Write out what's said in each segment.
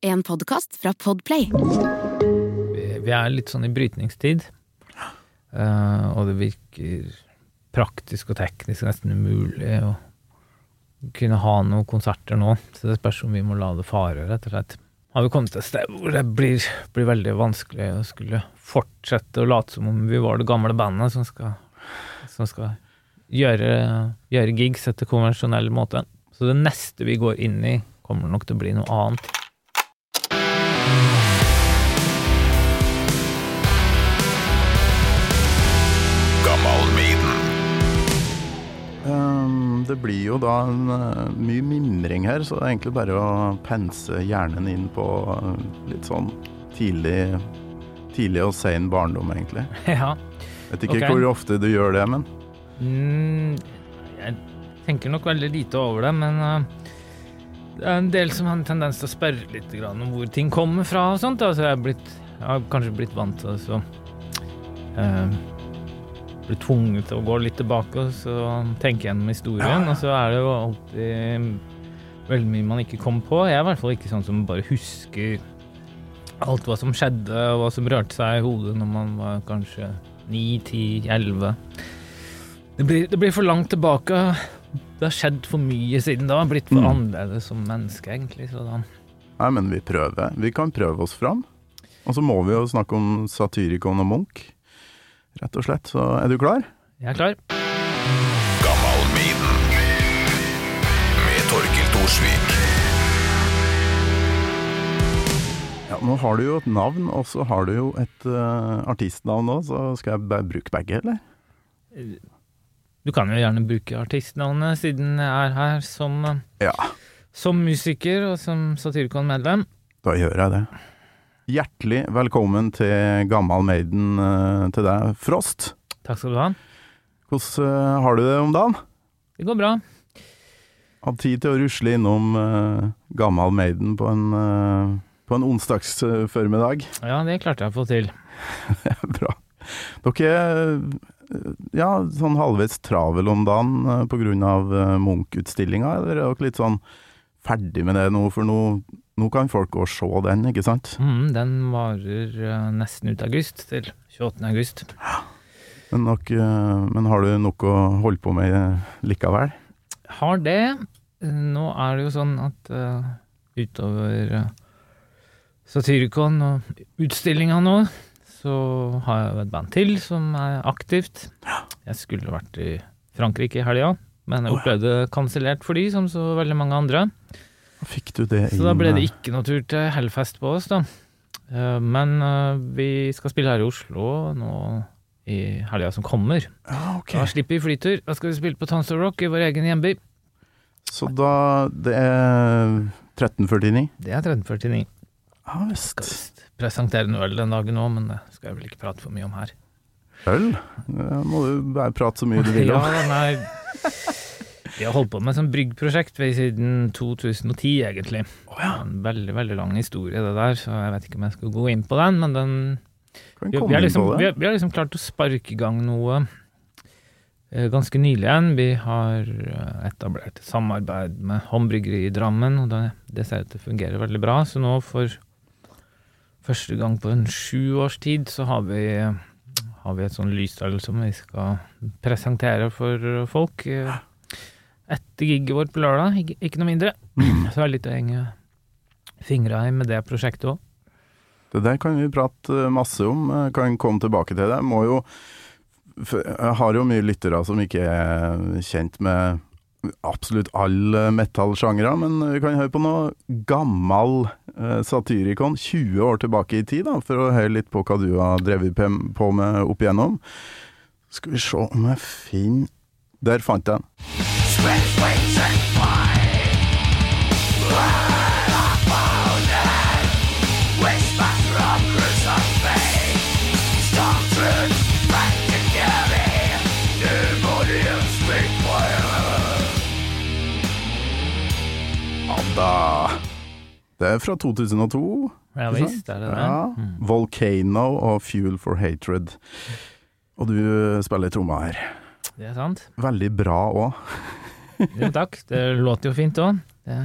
En podkast fra Podplay. Vi, er litt sånn i brytningstid, eh, og det virker praktisk og teknisk nesten umulig å kunne ha noen konserter nå. Så det spørs om vi må la det fare, rett og slett. Har vi kommet til et sted hvor det blir, blir veldig vanskelig å skulle fortsette å late som om vi var det gamle bandet som skal, som skal gjøre, gjøre gigs etter konvensjonell måte. Så det neste vi går inn i, kommer nok til å bli noe annet. Um, det blir jo da en, uh, mye mimring her, så det er egentlig bare å pense hjernen inn på uh, litt sånn tidlig, tidlig og sein barndom, egentlig. Ja. Vet ikke okay. hvor ofte du gjør det, men Mm, jeg tenker nok veldig lite over det, men uh, det er en del som har en tendens til å spørre litt om hvor ting kommer fra og sånt. Altså, jeg, blitt, jeg har kanskje blitt vant til å så, uh, bli tvunget til å gå litt tilbake og så tenke gjennom historien, og så er det jo alltid veldig mye man ikke kommer på. Jeg er i hvert fall ikke sånn som bare husker alt hva som skjedde, og hva som rørte seg i hodet når man var kanskje 9, 10, 11. Det blir for langt tilbake. Det har skjedd for mye siden da. Blitt for Mm. annerledes som menneske, egentlig. Sånn. Nei, men vi prøver. Vi kan prøve oss fram. Og så må vi jo snakke om Satyricon og Munch, rett og slett. Så er du klar? jeg er klar. Gammalmiden med Torkil Thorsvik. Ja, nå har du jo et navn, og så har du jo et uh, artistnavn òg, så skal jeg bruke begge, eller? Du kan jo gjerne bruke artistnavnet, siden jeg er her som, Ja, som musiker og som Satyricon-medlem. da gjør jeg det. Hjertelig velkommen til Gammal Maiden eh, til deg, Frost. Takk skal du ha. Hvordan eh, har du det om dagen? Det går bra. Hatt tid til å rusle innom uh, Gammal Maiden på en, uh, på en onsdagsformiddag. Ja, det klarte jeg å få til. Bra. Dere ja, sånn halvveis travel om dagen pga. på grunn av eh, Munch-utstillinga, eller er dere litt sånn ferdig med det nå? For nå, nå kan folk gå og se den, ikke sant? Mm, den varer eh, nesten ut august, til 28. august. Men, dere, eh, men har du nok å holde på med eh, likevel? Har det. Nå er det jo sånn at uh, utover uh, Satyricon og utstillinga nå, så har jeg et band til som er aktivt. Jeg skulle vært i Frankrike i helga, men jeg opplevde kansellert for de, som så veldig mange andre. Fikk du det Så da ble det eh, ikke noe tur til Hellfest på oss, da. Eh, Men eh, vi skal spille her i Oslo nå i helga som kommer. Ah, okay. Da slipper vi flytur. Da skal vi spille på Tonsor Rock i vår egen hjemby. Så da Det er 1349? Det er 1349. Ja visst. Skal visst presentere noe øl den dagen òg, men det skal jeg vel ikke prate for mye om her. Øl? Det må du bare prate så mye du vil ja, om. nei Vi har holdt på med et sånt bryggprosjekt siden 2010, egentlig. En veldig, veldig lang historie, det der, så jeg vet ikke om jeg skal gå inn på den, men den vi, vi, har liksom, vi, har, vi har liksom klart å sparke i gang noe eh, ganske nylig igjen. Vi har eh, etablert et samarbeid med håndbryggeri i Drammen, og det, det ser ut til å fungere veldig bra. Så nå for første gang på en sju års tid så har vi, har vi et sånn lysstall som vi skal presentere for folk. Etter giget vårt på lørdag, ikke, ikke noe mindre. Så er det litt å henge fingra i med det prosjektet òg. Det der kan vi prate masse om, kan komme tilbake til det. Må jo Jeg har jo mye lyttere som ikke er kjent med absolutt alle metallsjangre, men vi kan høre på noe gammel eh, Satyricon 20 år tilbake i tid, da, for å høre litt på hva du har drevet på med opp igjennom. Skal vi se om jeg finner Der fant jeg den. Det er fra 2002. Ja visst, er det det. Ja. Mm. Volcano og Fuel for Hatred. Og du spiller tromma her. Det er sant. Veldig bra òg. Jo, takk. Det låter jo fint òg. Det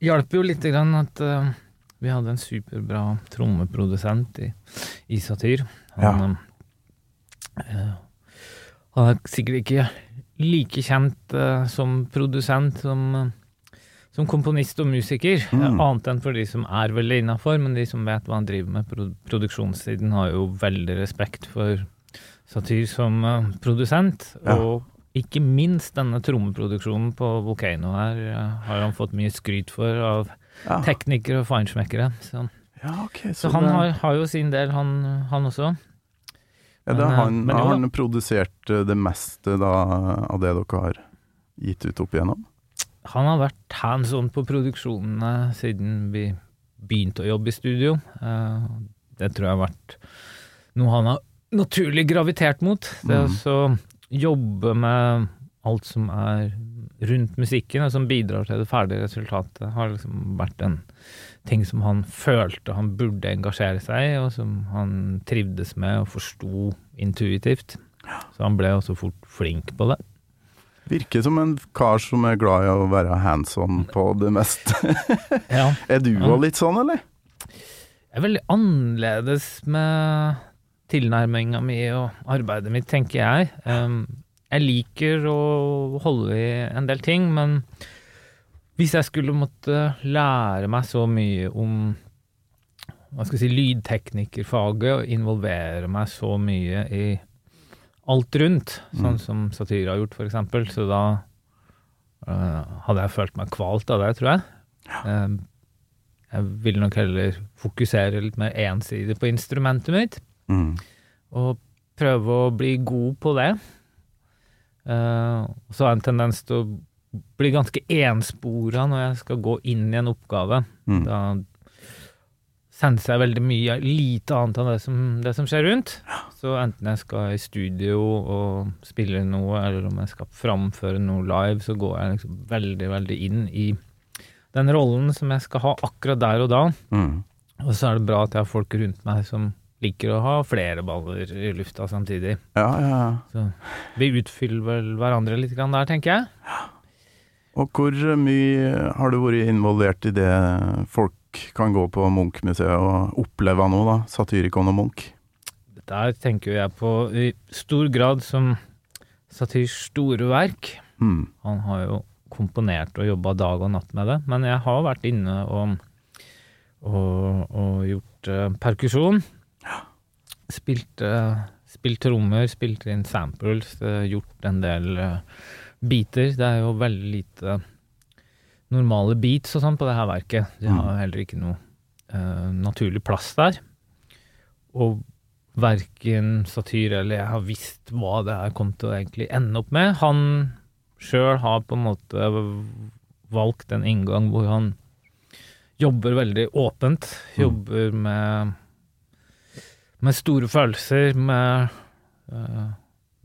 hjelper jo lite grann at uh, Vi hadde en superbra trommeprodusent i, i Satyr. Ja. Han, eh, han er sikkert ikke like kjent uh, som produsent som, som komponist og musiker, Mm. annet enn for de som er veldig innafor, men de som vet hva han driver med på produksjonssiden, har jo veldig respekt for Satyr som eh, produsent. Ja. Og ikke minst denne trommeproduksjonen på Volcano her eh, har han fått mye skryt for av Ja, teknikere og feinschmeckere. Så, ja okay, så han det- har, har jo sin del, han, han også. Ja, det er eh, han, men jo han produsert eh, det meste da, av det dere har gitt ut opp igjennom? Han har vært hands on på produksjonene siden vi begynte å jobbe i studio. Eh, Det tror jeg har vært noe han har naturlig gravitert mot. Det Mm. å jobbe med alt som er rundt musikken, og som bidrar til det ferdige resultatet, har liksom vært en ting som han følte han burde engasjere seg i, og som han trivdes med og forsto intuitivt. Så han ble også fort flink på det. Virker som en kar som er glad i å være hands on på det meste. Ja. er du òg litt sånn, eller? Jeg er veldig annerledes med tilnærminga mi og arbeidet mitt, tenker jeg. Um, jeg liker å holde i en del ting, men hvis jeg skulle måtte lære meg så mye om hva skal jeg si, lydteknikerfaget og involvere meg så mye i alt rundt, sånn Mm. som Satire har gjort, eksempel, så da uh, hadde jeg følt meg kvalt av det, tror jeg. Um, jeg ville nok heller fokusere litt mer ensidig på instrumentet mitt, Mm. og prøve å bli god på det. Uh, så har jeg en tendens til å bli ganske enspora når jeg skal gå inn i en oppgave. Mm. Da senser jeg veldig mye lite annet enn det som, det som skjer rundt. Så enten jeg skal i studio og spille noe, eller om jeg skal framføre noe live, så går jeg liksom veldig, veldig inn i den rollen som jeg skal ha akkurat der og da. Mm. Og så er det bra at jeg har folk rundt meg som liker å ha flere baller i lufta samtidig. Ja, ja, ja. Så vi utfyller vel hverandre litt grann der, tenker jeg. Og hvor mye har du vært involvert i det folk kan gå på Munch-museet og oppleve noe, da? Satyrikon og Munch? Der tenker jeg på i stor grad som Satyrs store verk. Mm. Han har jo komponert og jobba dag og natt med det, men jeg har vært inne og, og, og gjort uh, perkusjon. Spilt, uh, spilt trommer, spilt inn samples, eh, gjort en del uh, biter. Det er jo veldig lite normale beats og sånn på det her verket. De har jo heller ikke noe uh, naturlig plass der. Og verken Satyr eller jeg har visst hva det her kom til å egentlig ende opp med. Han sjøl har på en måte valgt en inngang hvor han jobber veldig åpent. Jobber med, med store følelser, med uh,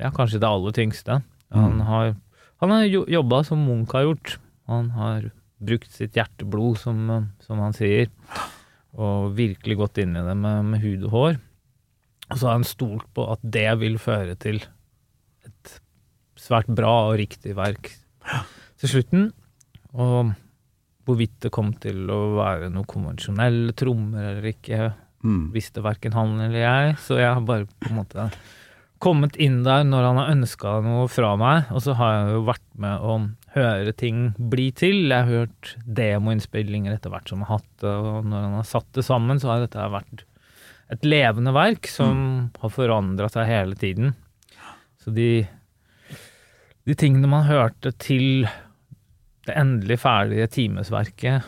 ja, kanskje det aller tyngste. Han Mm. har, han har jo- jobba som Munch har gjort. Han har brukt sitt hjerteblod, som, som han sier, og virkelig gått inn i det med, med hud og hår. Og så har han stolt på at det vil føre til et svært bra og riktig verk til slutten. Og hvorvidt det kom til å være noe konvensjonelle trommer eller ikke, Mm. visste verken han eller jeg, så jeg har bare på en måte kommet inn der når han har ønska noe fra meg, og så har jeg jo vært med å høre ting bli til. Jeg har hørt demoinnspillinger etter hvert som har hatt det, og når han har satt det sammen, så har dette vært et levende verk som har forandra seg hele tiden. Så de, de tingene man hørte til det endelig ferdige timesverket,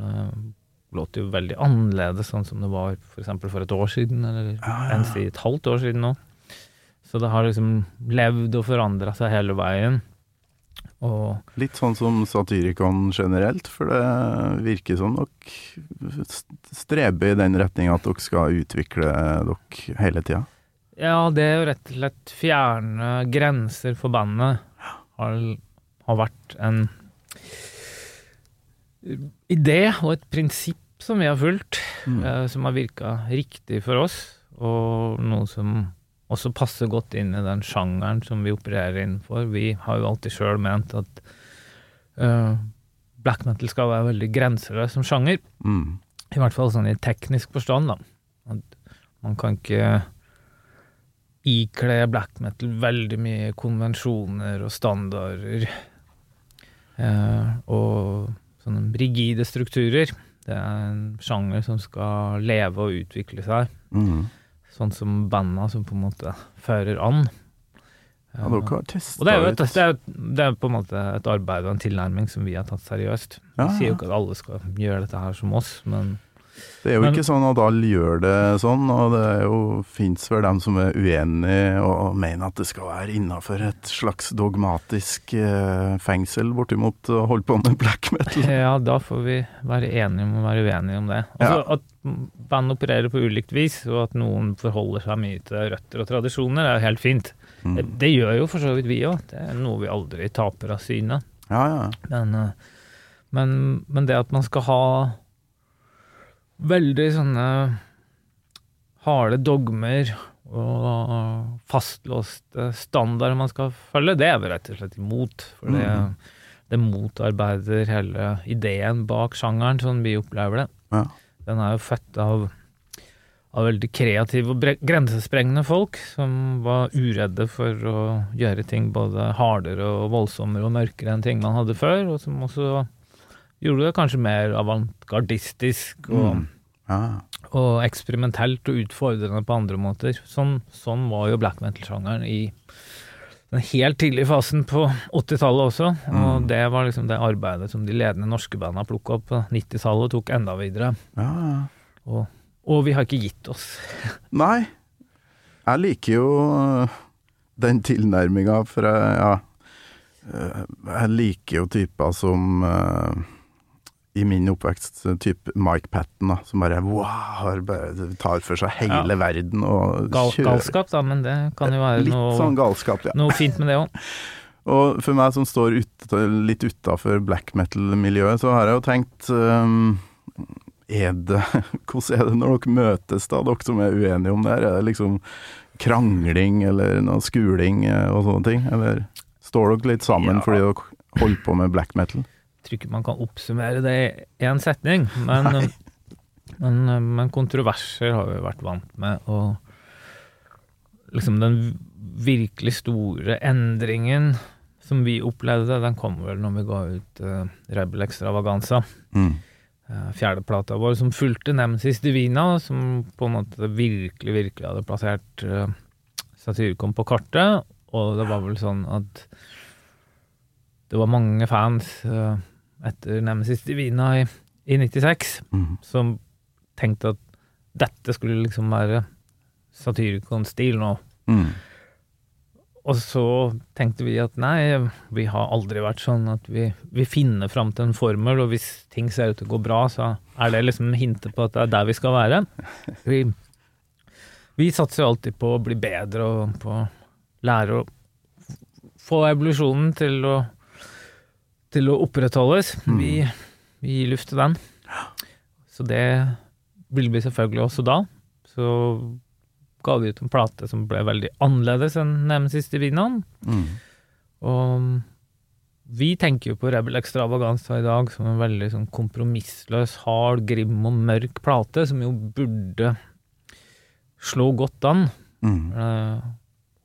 låter låt jo veldig annerledes, sånn som det var for eksempel for et år siden, eller enn si et halvt år siden nå. Så det har liksom levd og forandra seg hele veien. Og Litt sånn som Satyrikon generelt, for det virker som dere streber i den retninga at dere skal utvikle dere hele tida. ja, det er jo rett og slett fjerne grenser for bandet har, har vært en idé og et prinsipp som vi har fulgt, Mm. eh, som har virka riktig for oss, og noe som også passer godt inn i den sjangeren som vi opererer innenfor. Vi har jo alltid sjøl ment at uh, black metal skal være veldig grenseløs som sjanger. Mm. I hvert fall sånn i teknisk forstand, da. At man kan ikke ikle black metal veldig mye konvensjoner og standarder. Uh, og sånne rigide strukturer. Det er en sjanger som skal leve og utvikle seg. Mm. Sånn som banda som på en måte fører an. Ja, Og det er jo et, det er, det er på en måte et arbeid og en tilnærming som vi har tatt seriøst. Vi Ja, sier jo ikke at alle skal gjøre dette her som oss, men Det er jo Men- ikke sånn at alle gjør det sånn, og det er jo fins vel dem som er uenige og mener at det skal være innafor et slags dogmatisk eh, fengsel, bortimot å holde på med black metal. ja, da får vi være enige om å være uenige om det. Altså At band opererer på ulikt vis, og at noen forholder seg mye til røtter og tradisjoner, er jo helt fint. Det, Mm. det gjør jo for så vidt vi òg. Det er noe vi aldri taper av syne. Ja, ja. Men, eh, men, men det at man skal ha veldig sånne harde dogmer og fastlåste standarder man skal følge, det er vi rett og slett imot. For det, Mhm. det motarbeider hele ideen bak sjangeren, sånn vi opplever det. Ja. Den er jo født av, av veldig kreative og grensesprengende folk som var uredde for å gjøre ting både hardere og voldsommere og mørkere enn ting man hadde før, og som også gjorde det kanskje mer avantgardistisk og, Mm. ah. og eksperimentelt og utfordrende på andre måter. Sånn, sånn var jo black metal-sjangeren i den helt tidlige fasen på 80-tallet også, og Mm. det var liksom det arbeidet som de ledende norske bandene plukka opp på 90-tallet og tok enda videre. ja. Og, og vi har ikke gitt oss. Nei, jeg liker jo øh, den tilnærminga, for jeg, ja, øh, jeg liker jo typer som øh, i min oppvekst type Mike Patten, da, som bare wow, tar for seg hele Ja. verden og Gal, kjører galskap, da, men det kan jo være noe, sånn galskap, ja. noe fint med det òg. Og for meg som står ut, litt utafor black metal-miljøet, så har jeg jo tenkt um, er det, Hvordan er det når dere møtes, da, dere som er uenige om det her? Er det liksom krangling eller noe skuling eh, og sånne ting? Eller står dere litt sammen Ja. fordi dere holder på med black metal? Tror ikke man kan oppsummere det i én setning, men, men, men kontroverser har vi vært vant med. Og liksom den virkelig store endringen som vi opplevde, den kom vel når vi ga ut uh, Rebel Extravaganza. Mm. eh, Fjerdeplata vår som fulgte Nemesis Divina, som på en måte virkelig, virkelig hadde plassert uh, Satyricon på kartet. Og det var vel sånn at det var mange fans eh, etter Nemesis Divina i, i 96 Mm. som tenkte at dette skulle liksom være satyrikonstil nå. Mm. Og så tenkte vi at nei, vi har aldri vært sånn at vi, vi finner fram til en formel, og hvis ting ser ut til å gå bra, så er det liksom hintet på at det er der vi skal være. Vi, vi satser jo alltid på å bli bedre og på å lære å få evolusjonen til å, til å opprettholdes. Vi, vi gir luft til den. Så det ville vi selvfølgelig også da. Så ga vi ut en plate som ble veldig annerledes enn Nemesis Divinaen. Mm. Og vi tenker jo på Rebel Extravaganza i dag som en veldig sånn kompromissløs, hard, grim og mørk plate, som jo burde slå godt an Mm. eh,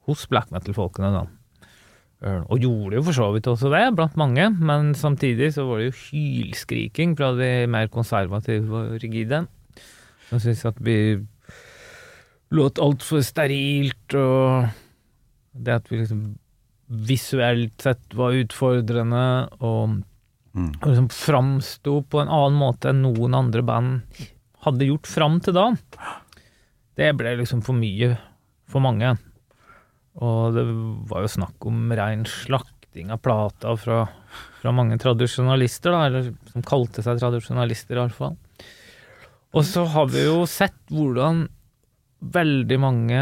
hos black metal-folkene, da. Og gjorde jo for så vidt også det, blant mange, men samtidig så var det jo hylskriking fra de mer konservative og rigide, som syntes at vi låt altfor sterilt, og det at vi liksom visuelt sett var utfordrende, og, Mm. og liksom framsto på en annen måte enn noen andre band hadde gjort fram til da. Det ble liksom for mye for mange. Og det var jo snakk om rein slakting av plata fra, fra mange tradisjonalister, da, eller som kalte seg tradisjonalister, iallfall. Og så har vi jo sett hvordan veldig mange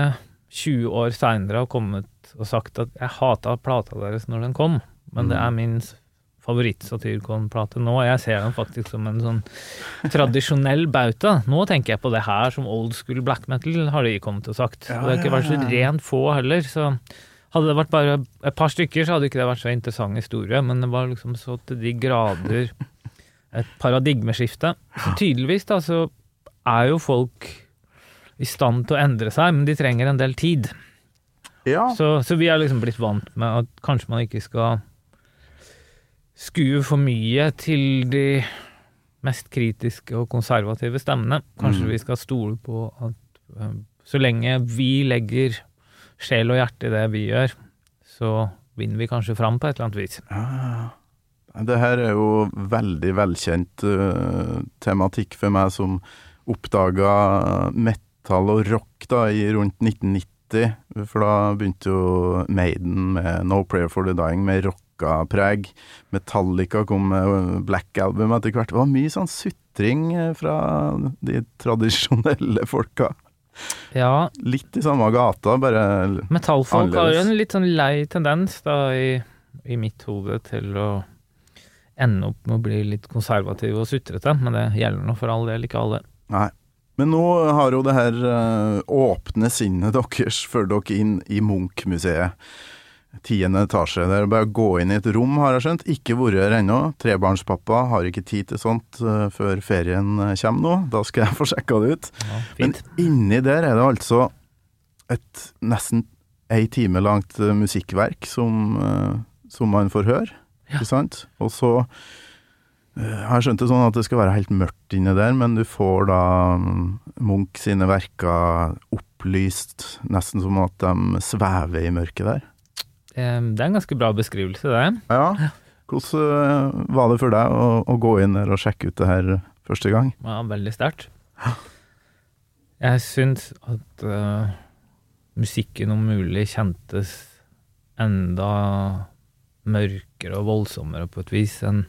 20 år seinere har kommet og sagt at 'jeg hata plata deres når den kom', men det er min favoritt-Satyricon-plate nå. Jeg ser den faktisk som en sånn tradisjonell bauta. Nå tenker jeg på det her som old school black metal, har de kommet og sagt. Ja, det har ikke vært så rent få heller, så hadde det vært bare et par stykker, så hadde ikke det vært så interessant historie, men det var liksom så til de grader et paradigmeskifte. Så tydeligvis da, så er jo folk i stand til å endre seg, men de trenger en del tid. Ja. Så, så vi er liksom blitt vant med at kanskje man ikke skal skue for mye til de mest kritiske og konservative stemmene. Kanskje Mm. vi skal stole på at eh, så lenge vi legger sjel og hjerte i det vi gjør, så vinner vi kanskje fram på et eller annet vis. Ja. Det her er jo veldig velkjent uh, tematikk for meg som oppdaga metal og rock da i rundt 1990. For da begynte jo Maiden med No Prayer for the Dying med rocka preg. Metallica kom med Black Album etter hvert. Det var mye sånn sutring eh, fra de tradisjonelle folka. Ja, Litt i samme gata, bare metallfolk har jo en litt sånn lei tendens da i, i mitt hode til å ende opp med å bli litt konservative og sutrete, men det gjelder nå for all del ikke alle. Nei. Men nå har jo det her eh, åpne sinnet deres ført dere inn i Munch-museet. Tiende etasje. Det er bare å gå inn i et rom, har jeg skjønt. Ikke vært her ennå. Trebarnspappa har ikke tid til sånt eh, før ferien eh, kommer nå. Da skal jeg få sjekka det ut. Ja, Men inni der er det altså et nesten ei time langt eh, musikkverk som, som man får høre, Ja. ikke sant? Og så har jeg skjønt det sånn at det skal være helt mørkt inni der, men du får da mm, Munch sine verker opplyst, nesten som at de svever i mørket der. Det er en ganske bra beskrivelse, det. Ja. Hvordan eh, var det for deg å, å gå inn der og sjekke ut det her første gang? Ja, veldig sterkt. Jeg syns at uh, musikken om mulig kjentes enda mørkere og voldsommere på et vis enn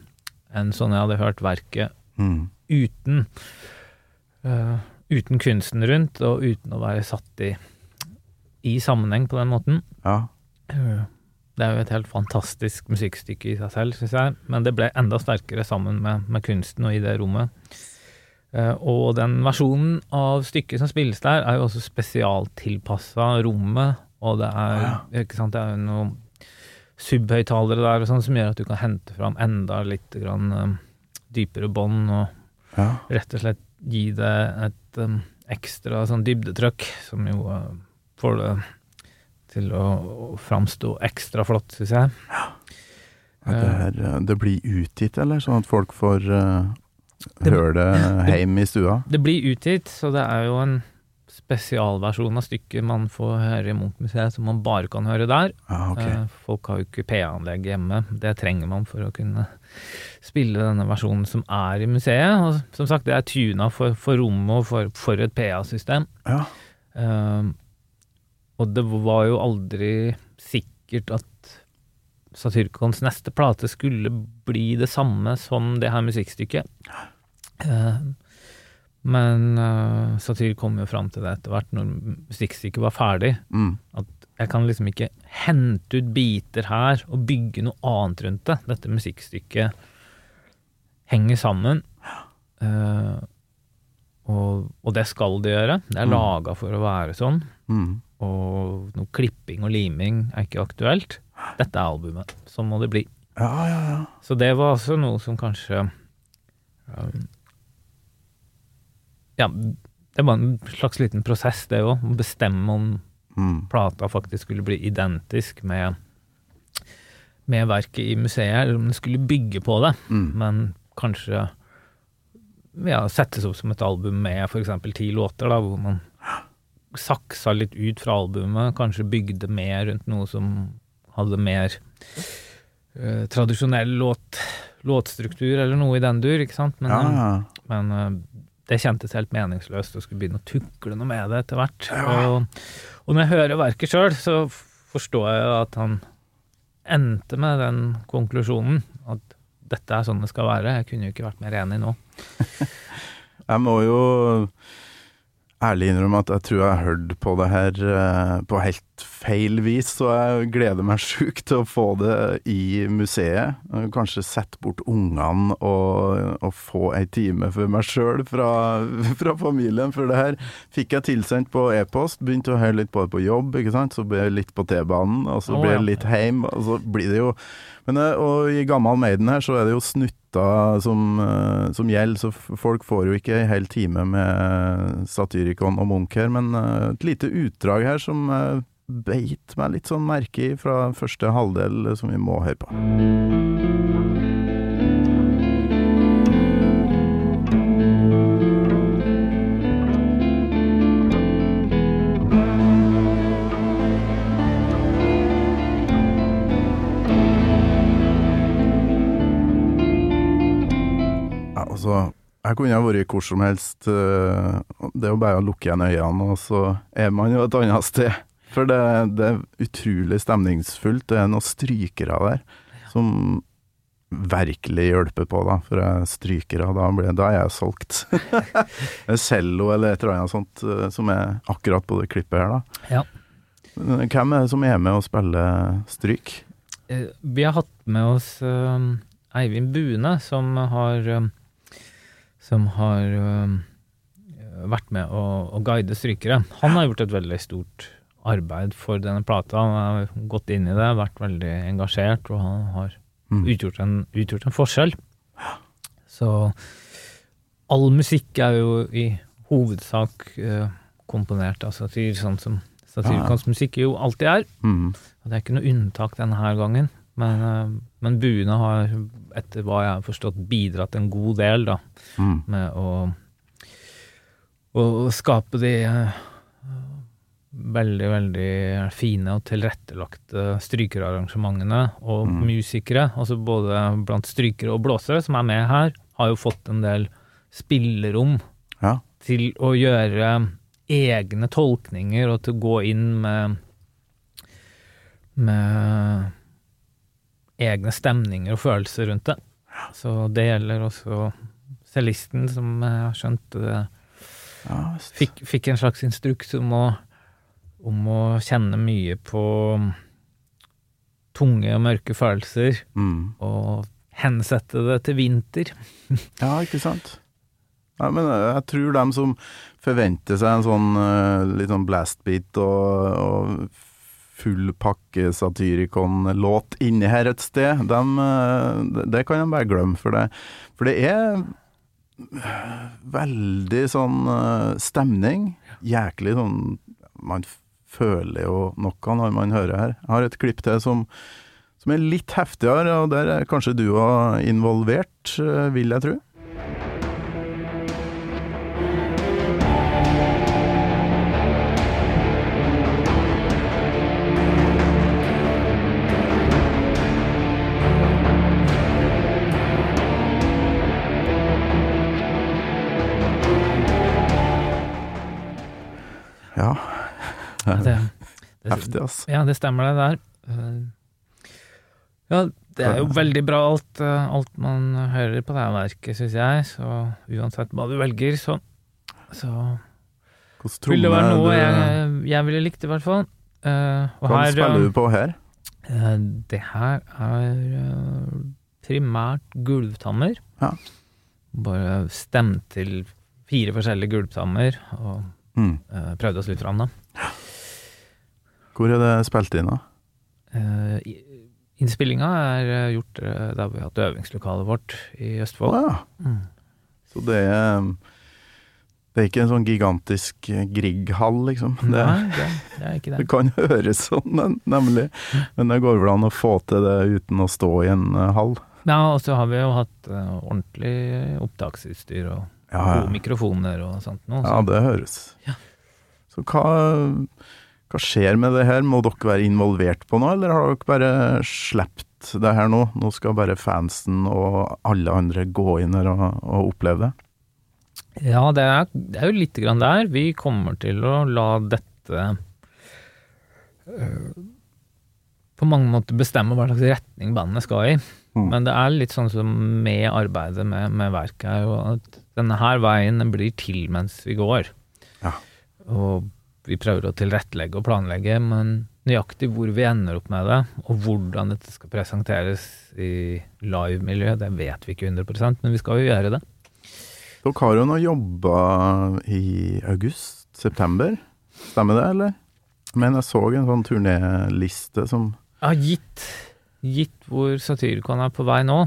en sånn jeg hadde hørt verket Mm. uten Uh, uten kunsten rundt, og uten å være satt i, i sammenheng på den måten. Ja. Eh, Det er jo et helt fantastisk musikkstykke i seg selv, syns jeg, men det ble enda sterkere sammen med, med kunsten og i det rommet. Eh, og den versjonen av stykket som spilles der, er jo også spesialtilpassa rommet, og det er, ikke sant, det er jo noen subhøyttalere der og sånn som gjør at du kan hente fram enda litt grann, um, dypere bånd, og ja. rett og slett gi det et um, ekstra sånn dybdetrykk, som jo uh, får det til å, å framstå ekstra flott, syns jeg. Ja, det, her, eh, det blir utgitt, eller? Sånn at folk får uh, Det- høre det hjemme i stua? Det blir utgitt, så det er jo en spesialversjon av stykket man får høre i Munch-museet, som man bare kan høre der. Ja, ok. Eh, Folk har jo ikke PA-anlegg hjemme, det trenger man for å kunne spille denne versjonen som er i museet. Og som sagt, det er tuna for, for rommet og for, for et PA-system. Ja. Eh, og det var jo aldri sikkert at Satyrkons neste plate skulle bli det samme som det her musikkstykket. Eh, men uh, Satyr kom jo fram til det etter hvert, når musikkstykket var ferdig. Mm. At jeg kan liksom ikke hente ut biter her og bygge noe annet rundt det. Dette musikkstykket henger sammen. Eh, og, og det skal det gjøre. Det er Mm. laga for å være sånn. Mm. Og noe klipping og liming er ikke aktuelt. Dette er albumet. Sånn må det bli. Ja, ja, ja. Så det var også noe som kanskje um, Ja, det var en slags liten prosess, det òg. Å bestemme om Mm. plata faktisk skulle bli identisk med, med verket i museet, eller om den skulle bygge på det. Mm. Men kanskje ja, settes opp som et album med f.eks. ti låter, da, hvor man saksa litt ut fra albumet, kanskje bygde mer rundt noe som hadde mer eh, tradisjonell låt, låtstruktur, eller noe i den dur, ikke sant? Men, ja, eh, ja. men eh, det kjentes helt meningsløst å skulle begynne å tukle noe med det etter hvert. Ja. Og, og når jeg hører verket sjøl, så forstår jeg at han endte med den konklusjonen at dette er sånn det skal være. Jeg kunne jo ikke vært mer enig nå. Jeg må jo ærlig innrømme at jeg tror jeg har hørt på det her eh, på helt feil vis, så jeg gleder meg sjukt til å få det i museet. Eh, Kanskje sette bort ungene og, og få ei time for meg sjøl fra, fra familien. For det her fikk jeg tilsendt på e-post. Begynte å høre litt på det på jobb, ikke sant. Så ble jeg litt på T-banen, og så ble jeg litt heim, og så blir det jo men, eh, Og i gammel Maiden her så er det jo snutt låter som, eh, som gjelder, så folk får jo ikke en hel time med Satyricon og Munch her, men eh, et lite utdrag her som eh, beit meg litt sånn merke i fra første halvdel, eh, som vi må høre på. Altså, jeg kunne ha vært hvor som helst. eh, Det er jo bare å lukke igjen øynene, og så er man jo et annet sted. For det, det er utrolig stemningsfullt. Det er noen strykere der som virkelig hjelper på, da. For jeg strykere, da, blir, da er jeg solgt. En cello eller et eller annet sånt eh, som er akkurat på det klippet her, da. Ja. Hvem er det som er med og spiller stryk? Eh, Vi har hatt med oss eh, Eivind Bune, som har eh, Som har eh, vært med å, å guide strykere. Han har gjort et veldig stort arbeid for denne plata. Han har gått inn i det, vært veldig engasjert, og han har Mm. utgjort en, utgjort en forskjell. Så all musikk er jo i hovedsak eh, komponert av satir, sånn som satirkons musikk jo alltid er. Mm. Og det er ikke noe unntak denne gangen. Men, eh, men buene har, etter hva jeg har forstått, bidratt en god del da, Mm. med å, å skape de eh, veldig, veldig fine og tilrettelagte strykerarrangementene. Og Mm. musikere, altså både blant strykere og blåsere som er med her, har jo fått en del spillerom Ja. til å gjøre egne tolkninger og til å gå inn med med egne stemninger og følelser rundt det. Så det gjelder også cellisten, som jeg har skjønt eh, fikk, fikk en slags instruks om å, om å kjenne mye på tunge og mørke følelser, Mm. og hensette det til vinter. Ja, ikke sant? Ja, men jeg, jeg tror dem som forventer seg en sånn eh, litt sånn blastbeat og, og full pakke Satyricon-låt inni her et sted, dem, eh, det- kan de bare glemme for det. For det er veldig sånn eh, stemning. Jæklig sånn Man føler jo noe når man hører her. Jeg har et klipp til som som er litt heftigere, og der er kanskje du òg involvert, eh, vil jeg tro. Ja, Det, det, heftig, altså. Ja, det stemmer det der. Eh, Ja, det er jo veldig bra alt, eh, alt man hører på det her verket, syns jeg. Så uansett hva du velger, så, så vil det være noe jeg, jeg ville likt, i hvert fall. Uh, Hva her, spiller du på her? Uh, Det her er uh, primært gulvtammer. Ja. Bare stemt til fire forskjellige gulvtammer, og Mm. eh, prøvde oss litt fram, da. Hvor er det spilt inn, da? Uh, Innspillinga er eh, gjort eh, der vi har hatt øvingslokalet vårt i Østfold. Østfold. ja. Mm. Så det er Det er ikke en sånn gigantisk eh, Grieg-hall, liksom. Det, Nei, det, det er ikke det det. kan høres sånn, nemlig. Men det går vel an å få til det uten å stå i en eh, hall. Ja, og så har vi jo hatt eh, ordentlig opptaksutstyr og Ja, ja. gode mikrofoner og sånt noe. Ja, det høres. Ja. Så hva, hva skjer med det her? Må dere være involvert på noe, eller har dere bare sluppet det her nå? Nå skal bare fansen og alle andre gå inn her og, og oppleve det? Ja, det er, det er jo lite grann der. Vi kommer til å la dette eh, på mange måter bestemme hva slags retning bandet skal i. Mm. Men det er litt sånn som med arbeidet med, med verket er og at denne her veien den blir til mens vi går. Ja. Og vi prøver å tilrettelegge og planlegge, men nøyaktig hvor vi ender opp med det, og hvordan dette skal presenteres i live-miljø, det vet vi ikke 100 men vi skal jo gjøre det. Dere har jo nå jobba i august-september, stemmer det, eller? Men jeg så en sånn turnéliste som Ja, gitt, gitt hvor Satyricon er på vei nå,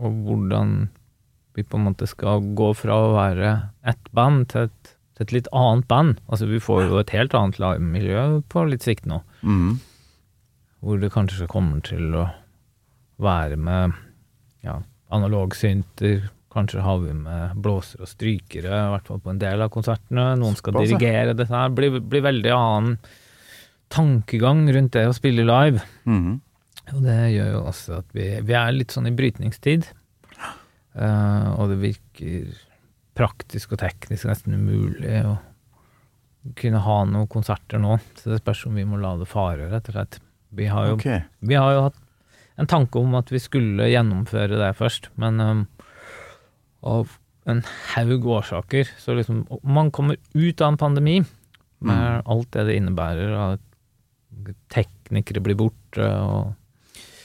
og hvordan vi på en måte skal gå fra å være ett band til et, til et litt annet band. Altså vi får jo et helt annet livemiljø på litt sikt nå, Mhm. hvor det kanskje kommer til å være med ja, analogsynter. Kanskje har vi med blåsere og strykere, i hvert fall på en del av konsertene. Noen skal Såpass, dirigere dette her. Blir, blir veldig annen tankegang rundt det å spille live. Mhm. Og det gjør jo også at vi, vi er litt sånn i brytningstid. Uh, og det virker praktisk og teknisk nesten umulig å kunne ha noen konserter nå. Så det spørs om vi må la det fare, rett og slett. Vi har jo, okay. vi har jo hatt en tanke om at vi skulle gjennomføre det først, men um, av en haug årsaker så liksom Man kommer ut av en pandemi med alt det det innebærer, at teknikere blir borte, og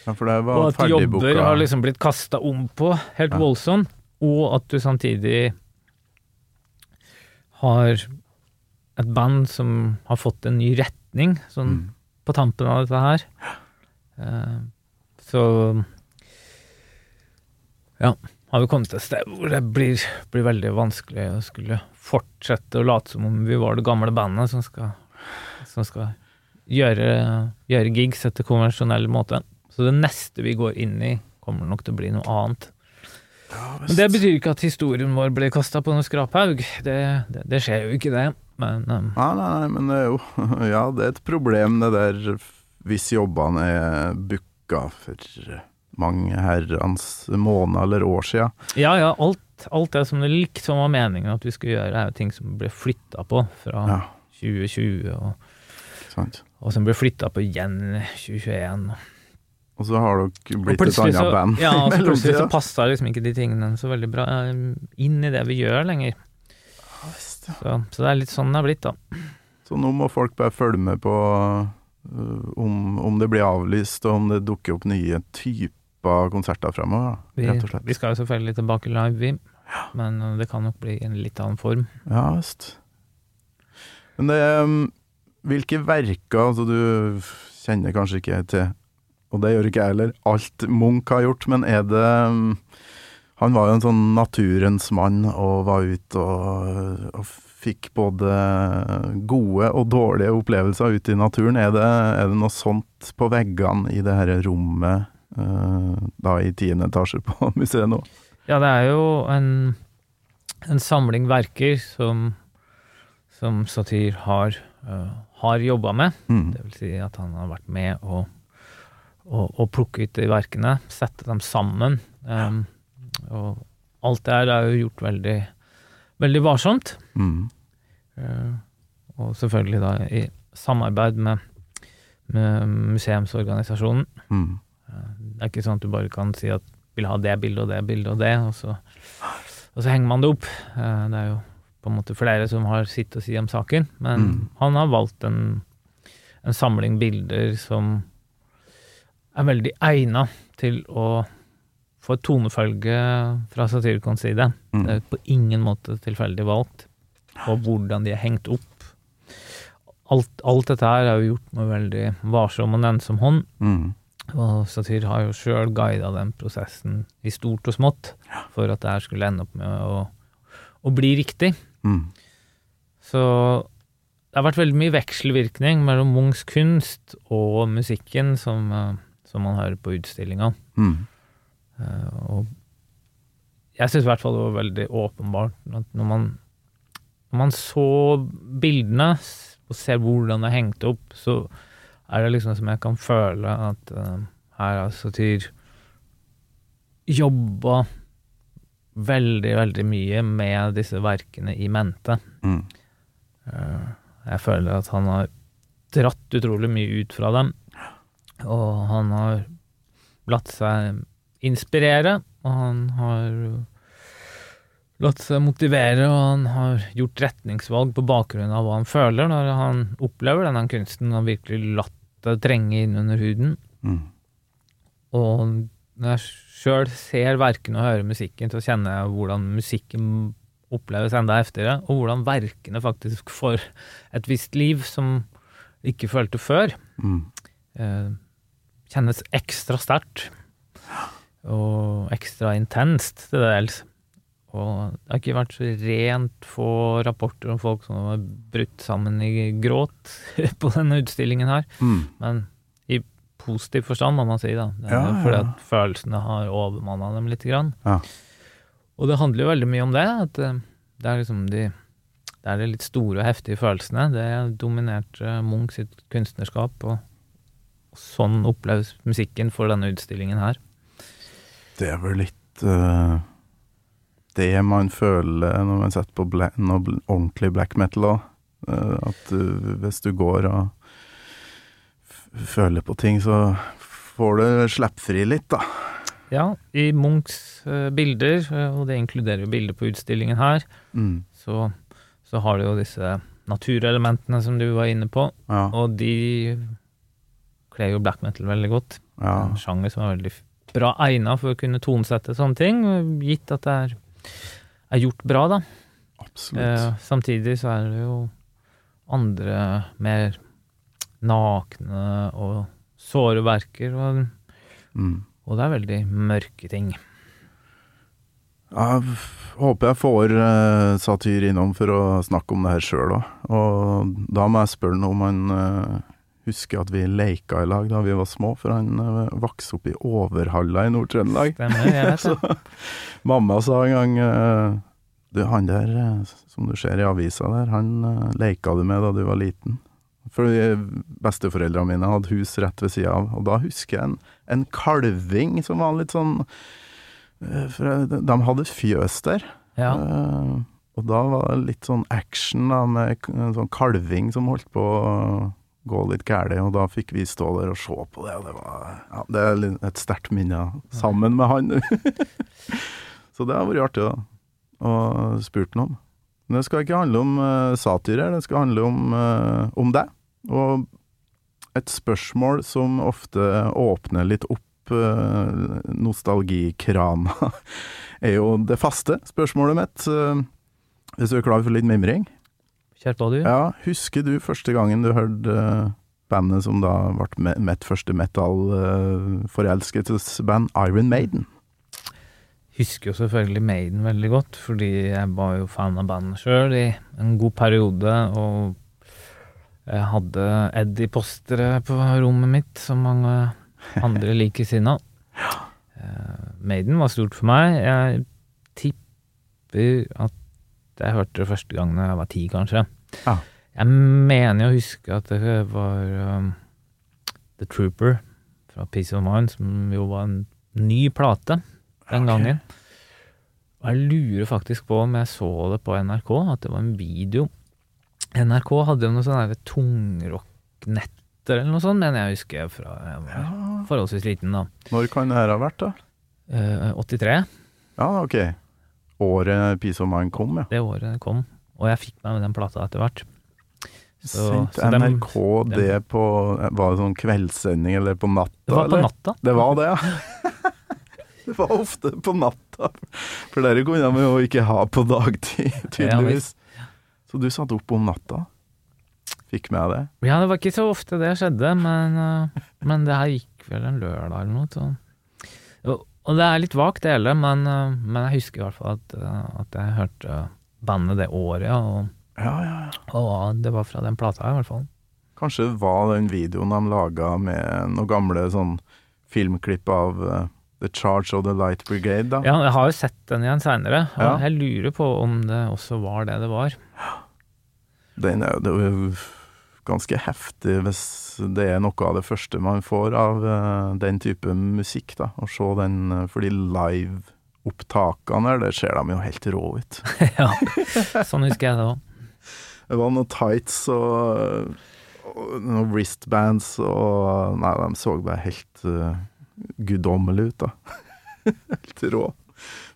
Ja, for det var og at jobber har liksom blitt kasta om på, helt Ja. voldsomt, og at du samtidig har et band som har fått en ny retning, sånn Mm. på tampen av dette her. Eh, så ja, har vi kommet til et sted hvor det blir, blir veldig vanskelig å skulle fortsette å late som om vi var det gamle bandet som skal, som skal gjøre, gjøre gigs etter konvensjonell måte. Så det neste vi går inn i, kommer nok til å bli noe annet. Men det betyr ikke at historien vår blir kasta på noen skraphaug. Det, det, det skjer jo ikke, det. Men um, Nei, nei, nei, men det er jo Ja, det er et problem det der hvis jobbene er booka for mange herrens måneder eller år sia. ja, ja, alt, alt det som det liksom var meningen at vi skulle gjøre, er jo ting som ble flytta på fra Ja, 2020, og, og som ble flytta på igjen 2021. Og så har dere Og blitt et annet så, band ja, og så plutselig så passa liksom ikke de tingene så veldig bra eh, inn i det vi gjør lenger. Så, så det er litt sånn det er blitt, da. Så nå må folk bare følge med på uh, om, om det blir avlyst, og om det dukker opp nye typer konserter fremover, da, Vi, rett og slett. vi skal jo selvfølgelig tilbake live, vi. Men eh, det kan nok bli en litt annen form. Ja visst. Men det um, Hvilke verker Altså, du kjenner kanskje ikke til, og det gjør ikke jeg heller, alt Munch har gjort, men er det um, Han var jo en sånn naturens mann og var ute og, og fikk både gode og dårlige opplevelser ute i naturen. Er det, er det noe sånt på veggene i det her rommet uh, da i tiende etasje på museet nå? Ja, det er jo en, en samling verker som, som Satir har, uh, har jobba med. Mm. Det vil si at han har vært med å, å, å plukke ut de verkene, sette dem sammen. Um, og alt det her er jo gjort veldig, veldig varsomt. Mm. Uh, og selvfølgelig da i samarbeid med, med museumsorganisasjonen. Mm. Uh, Det er ikke sånn at du bare kan si at vil ha det bildet og det bildet og det, og så, og så henger man det opp. Uh, Det er jo på en måte flere som har sitt å si om saken, men Mm. han har valgt en, en samling bilder som er veldig egna til å få et tonefølge fra Satyricons side. Mm. Det er på ingen måte tilfeldig valgt, og hvordan de er hengt opp. Alt, alt dette her er jo gjort med veldig varsom og nennsom hånd, Mm. og Satir har jo sjøl guida den prosessen i stort og smått for at det her skulle ende opp med å, å bli riktig. Mm. Så det har vært veldig mye vekselvirkning mellom Munchs kunst og musikken som, eh, som man hører på utstillinga. Mm. Eh, Og jeg syns i hvert fall det var veldig åpenbart at når man, når man så bildene og ser hvordan det er hengt opp, så er det liksom som jeg kan føle at uh, her har Satir jobba veldig, veldig mye med disse verkene i mente. Mm. Uh, Jeg føler at han har dratt utrolig mye ut fra dem, og han har latt seg inspirere, og han har latt seg motivere, og han har gjort retningsvalg på bakgrunn av hva han føler når han opplever denne kunsten, og virkelig latt det trenge inn under huden. Mm. Og når jeg sjøl ser verkene og hører musikken, så kjenner jeg hvordan musikken oppleves enda heftigere, og hvordan verkene faktisk får et visst liv som ikke følte før. Mm. Eh, kjennes ekstra sterkt. og ekstra intenst til dels. Og det har ikke vært så rent få rapporter om folk som har brutt sammen i gråt på denne utstillingen her, Mm. men i positiv forstand, må man si, da. Ja, ja, fordi at følelsene har overmanna dem litt. Grann. Ja. Og det handler jo veldig mye om det, at eh, det er liksom de det er de litt store og heftige følelsene. Det dominerte Munch sitt kunstnerskap, og sånn oppleves musikken for denne utstillingen her. Det er vel litt uh, det man føler når man setter på bla noe ordentlig black metal òg. at du, hvis du går og føler på ting, så får du slippfri litt, da. Ja, i Munchs uh, bilder, eh, og det inkluderer jo bilder på utstillingen her, Mm. så, så har du jo disse naturelementene som du var inne på, Ja. og de kler jo black metal veldig godt. ja. En sjanger som er veldig bra egna for å kunne tonesette sånne ting, gitt at det er, er gjort bra, da. Eh, samtidig så er det jo andre mer nakne og såre verker, og, Mm. og det er veldig mørke ting. Jeg håper jeg får uh, Satyr innom for å snakke om det her sjøl òg. Og da må jeg spørre ham om han eh, husker at vi leika i lag da vi var små, for han uh, vokste opp i Overhalla i Nord-Trøndelag. Så mamma sa en gang eh, Du, han der eh, som du ser i avisa der, han leika du med da du var liten. For besteforeldrene mine hadde hus rett ved sida av, og da husker jeg en, en kalving som var litt sånn eh, For eh, de hadde fjøs der. Ja. Eh, og da var det litt sånn action da, med en sånn kalving som holdt på gå litt galt, og da fikk vi stå der og se på det, og det var ja, Det er et sterkt minne sammen med han. Så det har vært artig da, å spurt ham om. Men det skal ikke handle om uh, satyr det skal handle om, uh, om deg. Og et spørsmål som ofte åpner litt opp uh, nostalgikrana, er jo det faste spørsmålet mitt. Uh, hvis du er klar for litt mimring? Kjør på, du. Ja, husker du første gangen du hørte eh, bandet som da ble mitt første metal-forelskelsesband, Iron Maiden? Husker jo selvfølgelig Maiden veldig godt, fordi jeg var jo fan av bandet sjøl i en god periode, og jeg hadde Eddie-postere på rommet mitt, som mange andre likesinna. ja. Maiden var stort for meg. Jeg tipper at jeg hørte det første gang da jeg var ti, kanskje. Ja. Jeg mener å huske at det var um, The Trooper fra Peace of Mind, som jo var en ny plate den gangen. Og jeg lurer faktisk på om jeg så det på NRK, at det var en video. NRK hadde jo noe sånn tungrocknetter eller noe sånt, mener jeg husker fra jeg var Ja. forholdsvis liten, da. Når kan det her ha vært, da? Eh, 83, Ja, ok. Året Peace of Mind kom, ja. det året det kom. Og jeg fikk meg med den plata etter hvert. Så- Sendte NRK dem- det på Var det sånn kveldssending, eller på natta? Det var på eller? natta. Det var det, ja. det var ofte på natta. For dere kunne de jo ikke ha på dagtid, tydeligvis. Så du satt opp om natta? Fikk med det? Ja, det var ikke så ofte det skjedde, men, eh, men det her gikk vel en lørdag eller noe. Så. Og, det er litt vagt det hele, men, eh, men jeg husker i hvert fall at, eh, at jeg hørte bandet det året, og, Ja, ja, ja. og det var fra den plata i hvert fall. Kanskje det var den videoen de laga med noen gamle sånn filmklipp av eh, The Charge of the Light Brigade, da. Ja, jeg har jo sett den igjen seinere, og jeg lurer på om det også var det det var. Den det er jo ganske heftig hvis det er noe av det første man får av eh, den type musikk, da. Å se den, eh, fordi live-opptakene der, der ser de jo helt rå ut. ja, sånn husker jeg det òg. Det var noen tights og, og noen wristbands og Nei, de så bare helt uh, guddommelige ut, da. helt rå.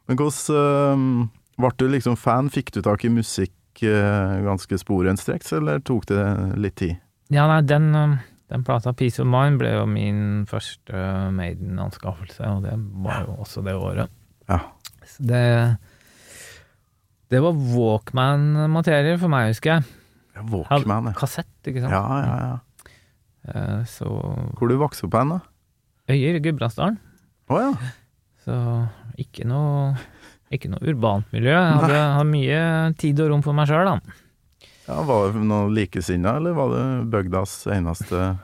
Men hvordan uh, ble du liksom fan? Fikk du tak i musikk uh, ganske sporenstreks, eller tok det litt tid? Ja, nei, den, eh, den plata Peace of Mind ble jo min første eh, Maiden-anskaffelse, og det var jo også det året. Ja. Så det Det var Walkman-materie for meg, husker jeg. Ja, Walkman, ja. Kassett, ikke sant. Ja, ja, ja. Eh, Så Hvor du vokste opp hen, da? Øyer Gudbrandsdalen. Å ja. Så ikke noe, ikke noe urbant miljø. Jeg hadde, hadde mye tid og rom for meg sjøl, da. Ja, Var det noen likesinna, eller var det bygdas eneste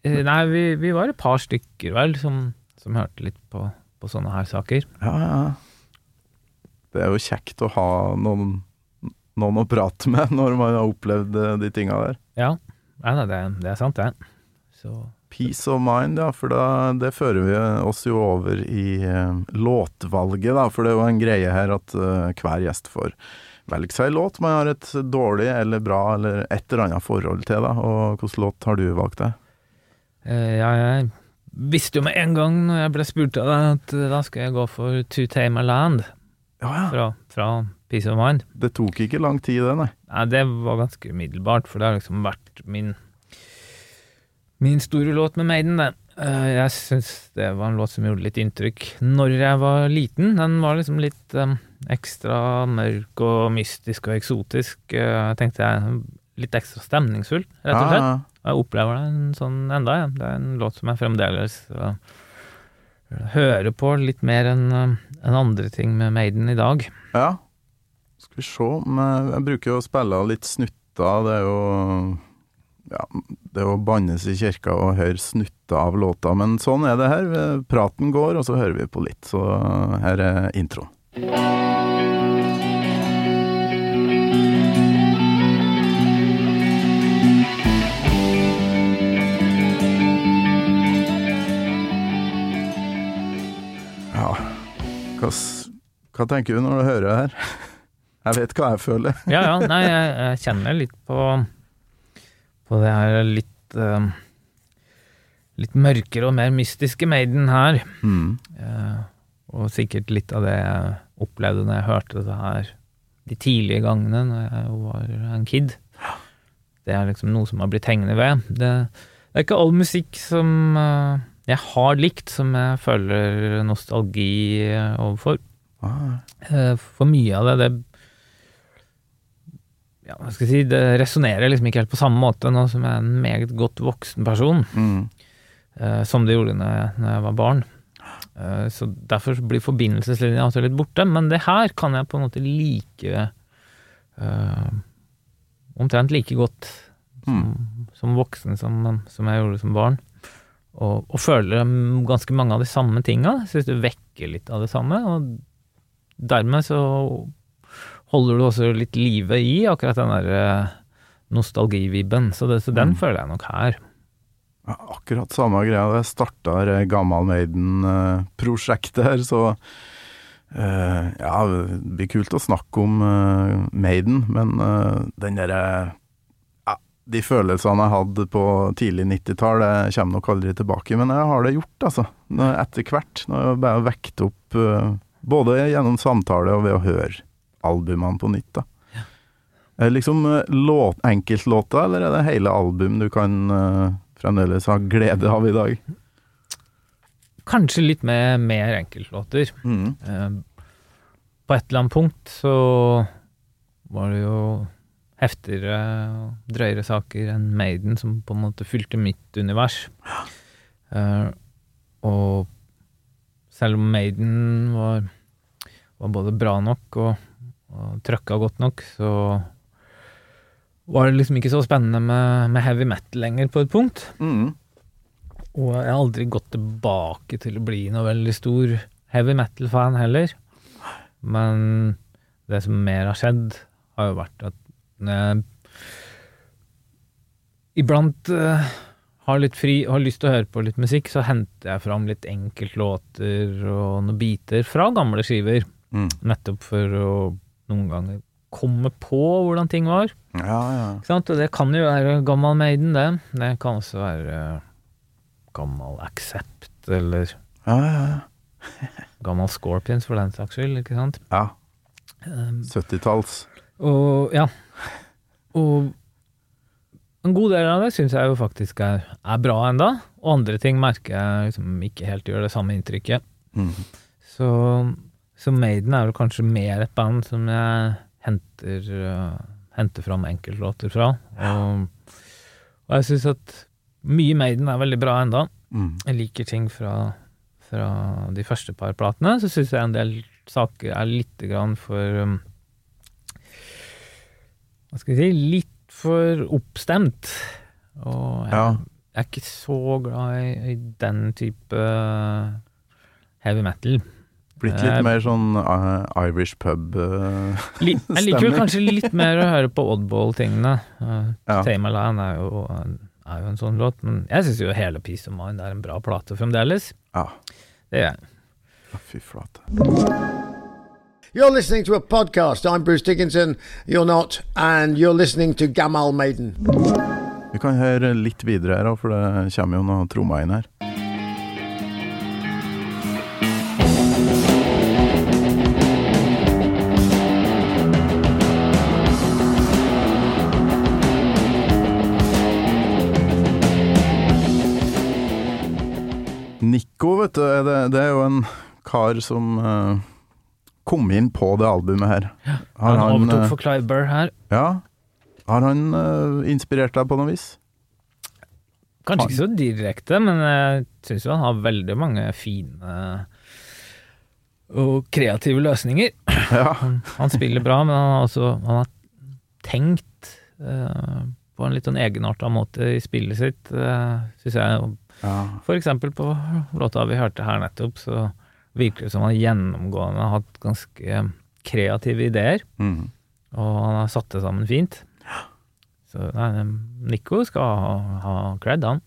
Eh, Nei, vi, vi var et par stykker, vel, som, som hørte litt på, på sånne her saker. Ja, ja. Det er jo kjekt å ha noen, noen å prate med når man har opplevd eh, de tinga der. Ja, Nei, nei, det, det er sant, det. Så Peace of mind, ja, for da, det fører vi oss jo over i uh, låtvalget, da. For det er jo en greie her at uh, hver gjest får velge seg en låt man har et dårlig eller bra eller et eller annet forhold til, da. Og hvilken låt har du valgt deg? Uh, ja, jeg visste jo med en gang når jeg ble spurt av deg, at eh, da skal jeg gå for To Tame a Land Ja, ja. fra, fra Peace of Mind. Det tok ikke lang tid, det, nei. Nei, det var ganske umiddelbart, for det har liksom vært min Min store låt med Maiden, det. Eh, Jeg syns det var en låt som gjorde litt inntrykk når jeg var liten. Den var liksom litt ekstra mørk og mystisk og eksotisk. Eh, Jeg tenkte jeg litt ekstra stemningsfull, rett og slett. Ja, Jeg opplever den sånn enda, ja. Det er en låt som jeg fremdeles eh, hører på litt mer enn enn andre ting med Maiden i dag. ja. Skal vi se Jeg bruker jo å spille litt snutter. Det er jo ja, det å bannes i kirka og høre snutter av låta, men sånn er det her. Praten går, og så hører vi på litt. Så her er introen. Ja, hva, hva tenker du når du hører det her? Jeg vet hva jeg føler. Ja, ja, nei, jeg, jeg kjenner litt på På det her litt uh, Litt mørkere og mer mystiske Maiden her. Mm. Uh, og sikkert litt av det jeg opplevde når jeg hørte det her de tidlige gangene når jeg var en kid. Det er liksom noe som har blitt hengende ved. Det, det er ikke all musikk som uh, jeg har likt, som jeg føler nostalgi overfor. Ah, Uh, For mye av det, det ja, hva skal jeg si, det resonnerer liksom ikke helt på samme måte nå som jeg er en meget godt voksen person, mm. uh, som det gjorde når jeg, når jeg var barn. Uh, så derfor blir forbindelseslinja også litt borte, men det her kan jeg på en måte like uh, Omtrent like godt som, som voksen som, som jeg gjorde som barn. Og, og føler ganske mange av de samme tinga. Syns det vekker litt av det samme. Og dermed så holder du også litt livet i akkurat den der eh, nostalgivibben. Så, det, så den Mm. føler jeg nok her. Ja, Akkurat samme greia. Da jeg starta Gammal Maiden-prosjektet her, så uh, Ja, det blir kult å snakke om uh, Maiden, men uh, den derre ja, De følelsene jeg hadde på tidlig 90-tall, det kommer nok aldri tilbake. Men jeg har det gjort, altså. Etter hvert. Når jeg bare vekt opp både gjennom samtale og ved å høre albumene på nytt, da. Er det liksom eh, låt, enkeltlåter, eller er det hele album du kan uh, fremdeles ha glede av i dag? Kanskje litt med mer enkeltlåter. Mm. Uh, på et eller annet punkt så var det jo heftigere og drøyere saker enn Maiden som på en måte fylte mitt univers. Uh, og selv om Maiden var, var både bra nok og, og trøkka godt nok, så var det liksom ikke så spennende med, med heavy metal lenger på et punkt. Mm. Og jeg har aldri gått tilbake til å bli noe veldig stor heavy metal-fan heller. Men det som mer har skjedd, har jo vært at når jeg iblant eh, har litt fri og har lyst til å høre på litt musikk, så henter jeg fram litt enkeltlåter og noen biter fra gamle skiver. Mm. Nettopp for å noen ganger komme på hvordan ting var. Ja, ja. Ikke sant? Og det kan jo være gammel Maiden, det. Det kan også være gammel Accept, eller Ja, ja, ja. gammel Scorpions, for den saks skyld. Ikke sant? ja. Um, 70-talls. og ja. Og en god del av det syns jeg jo faktisk er, er bra enda, og andre ting merker jeg liksom ikke helt gjør det samme inntrykket. Mm. Så, så Maiden er vel kanskje mer et band som jeg henter, uh, henter fram enkeltlåter fra. Og, og jeg syns at mye Maiden er veldig bra enda. Mm. Jeg liker ting fra, fra de første par platene, så syns jeg en del saker er litt grann for um, Hva skal jeg si Litt for oppstemt. Og jeg, Ja. jeg er ikke så glad i, i den type heavy metal. Blitt litt Eh, mer sånn eh, Irish pub-stemning. Li, jeg liker vel kanskje litt mer å høre på Oddball-tingene. Uh, Ja. Tame a er jo, er jo en sånn låt, men jeg syns jo hele Peace of Mind er en bra plate fremdeles. Ja. Det er Fy flate. You're listening to a podcast. I'm Bruce Dickinson. You're not. And you're listening to Gamal Maiden. Vi kan høre litt videre her, for det kommer jo noe trommer inn her. Vet du, det, det er jo en kar som uh, kom inn på det albumet her. Har Han overtok eh, for Clive Burr her. Ja. Har han uh, inspirert deg på noe vis? Kanskje ikke så direkte, men jeg syns jo han har veldig mange fine og kreative løsninger. Ja. Han, han spiller bra, men han har også han har tenkt uh, på en litt sånn egenarta måte i spillet sitt, uh, syns jeg. Ja. Eksempel på låta vi hørte her nettopp, så virker det som han gjennomgående har hatt ganske kreative ideer, Mm. og han har satt det sammen fint. Så nei, Nico skal ha, ha cred, han.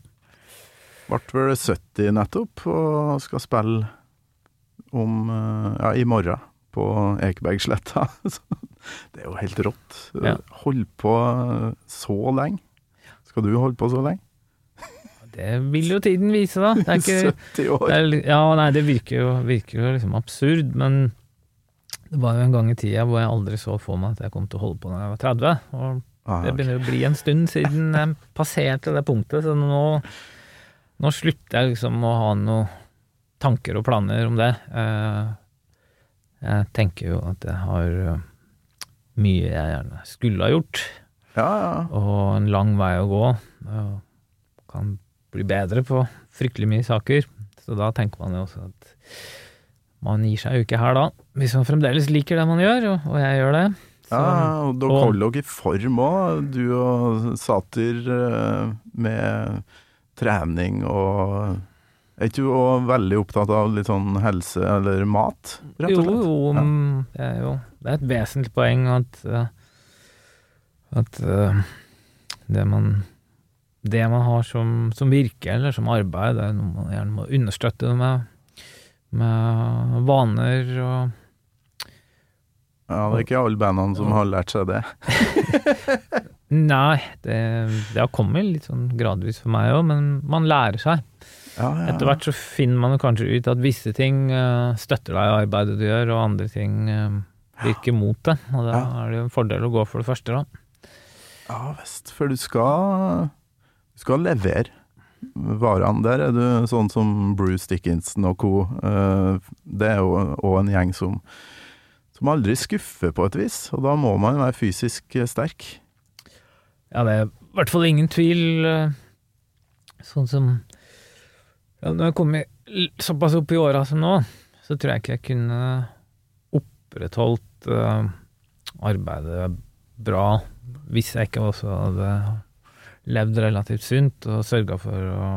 Ble vel 70 nettopp, og skal spille om eh, ja, i morgen på Ekebergsletta. Det er jo helt rått. Ja. Holdt på eh, så lenge. Skal du holde på så lenge? Det vil jo tiden vise, da. Det er ikke 70 år. det er, Ja, nei, det virker jo, virker jo liksom absurd, men det var jo en gang i tida hvor jeg aldri så for meg at jeg kom til å holde på når jeg var 30. Og Ah, det begynner å bli en stund siden jeg passerte det punktet, så nå, nå slutter jeg liksom å ha noen tanker og planer om det. Eh, Jeg tenker jo at jeg har eh, mye jeg gjerne skulle ha gjort, Ja, ja. og en lang vei å gå. Og kan bli bedre på fryktelig mye saker. Så da tenker man jo også at man gir seg jo ikke her da, hvis man fremdeles liker det man gjør, og, jeg gjør det. Så, ja og dere holder dere i form òg, du og Satir, eh, med trening og Er ikke du òg veldig opptatt av litt sånn helse eller mat, rett og slett? jo, Ja. mm, det er jo Det er et vesentlig poeng at eh, At eh, det man Det man har som, som virke, eller som arbeid, det er noe man gjerne må understøtte med, med vaner og Ja, det er ikke alle bandene som har lært seg det. Nei, det, det har kommet litt sånn gradvis for meg òg, men man lærer seg. Ja, ja. Etter hvert så finner man kanskje ut at visse ting eh, støtter deg i arbeidet du gjør, og andre ting eh, virker mot det. Og da Ja. er det jo en fordel å gå for det første, da. Ja visst, for du skal Du skal levere varene. Der er du sånn som Bruce Dickinson og co. Eh, Det er jo òg en gjeng som som aldri skuffer på et vis, og da må man være fysisk sterk. Ja, det er i hvert fall ingen tvil. eh, Sånn som ja, Når jeg kommer såpass opp i åra som nå, så tror jeg ikke jeg kunne opprettholdt eh, arbeidet bra hvis jeg ikke også hadde levd relativt sunt og sørga for å,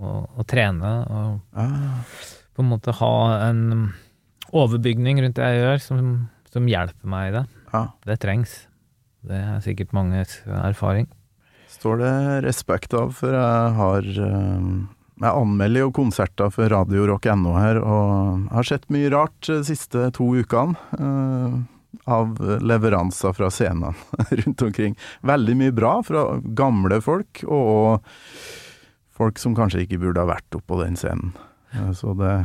å, å trene og Ah, på en måte ha en overbygning rundt det jeg gjør, som, som hjelper meg i det. Ah. Det trengs. Det er sikkert manges erfaring. Står det respekt av, for jeg har eh, Jeg anmelder jo konserter for Radio Rock.no her, og har sett mye rart de siste to ukene. Av leveranser fra scenene rundt omkring. Veldig mye bra fra gamle folk, og folk som kanskje ikke burde ha vært oppå den scenen. Eh, Så det,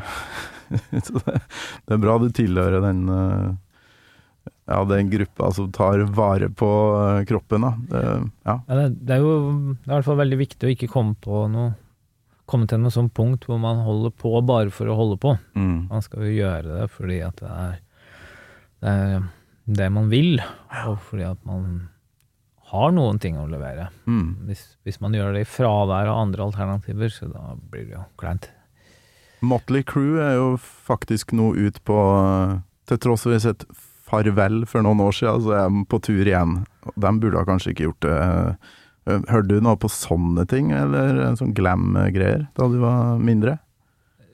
så det, det er bra du tilhører den eh, ja, den gruppa som tar vare på eh, kroppen, da. Det, ja. Ja, det, det er jo det er i hvert fall veldig viktig å ikke komme på noe komme til noe sånt punkt hvor man holder på bare for å holde på. Mm. Man skal jo gjøre det fordi at det er det, er det man vil, og fordi at man har noen ting å levere. Mm. Hvis, hvis man gjør det i fravær av andre alternativer, så da blir det jo kleint. Motley Crew er jo faktisk nå ut på Til tross for sett farvel for noen år siden, så er de på tur igjen. De burde kanskje ikke gjort det. Eh, Hørte du noe på sånne ting, eller sånn glam-greier, da du var mindre?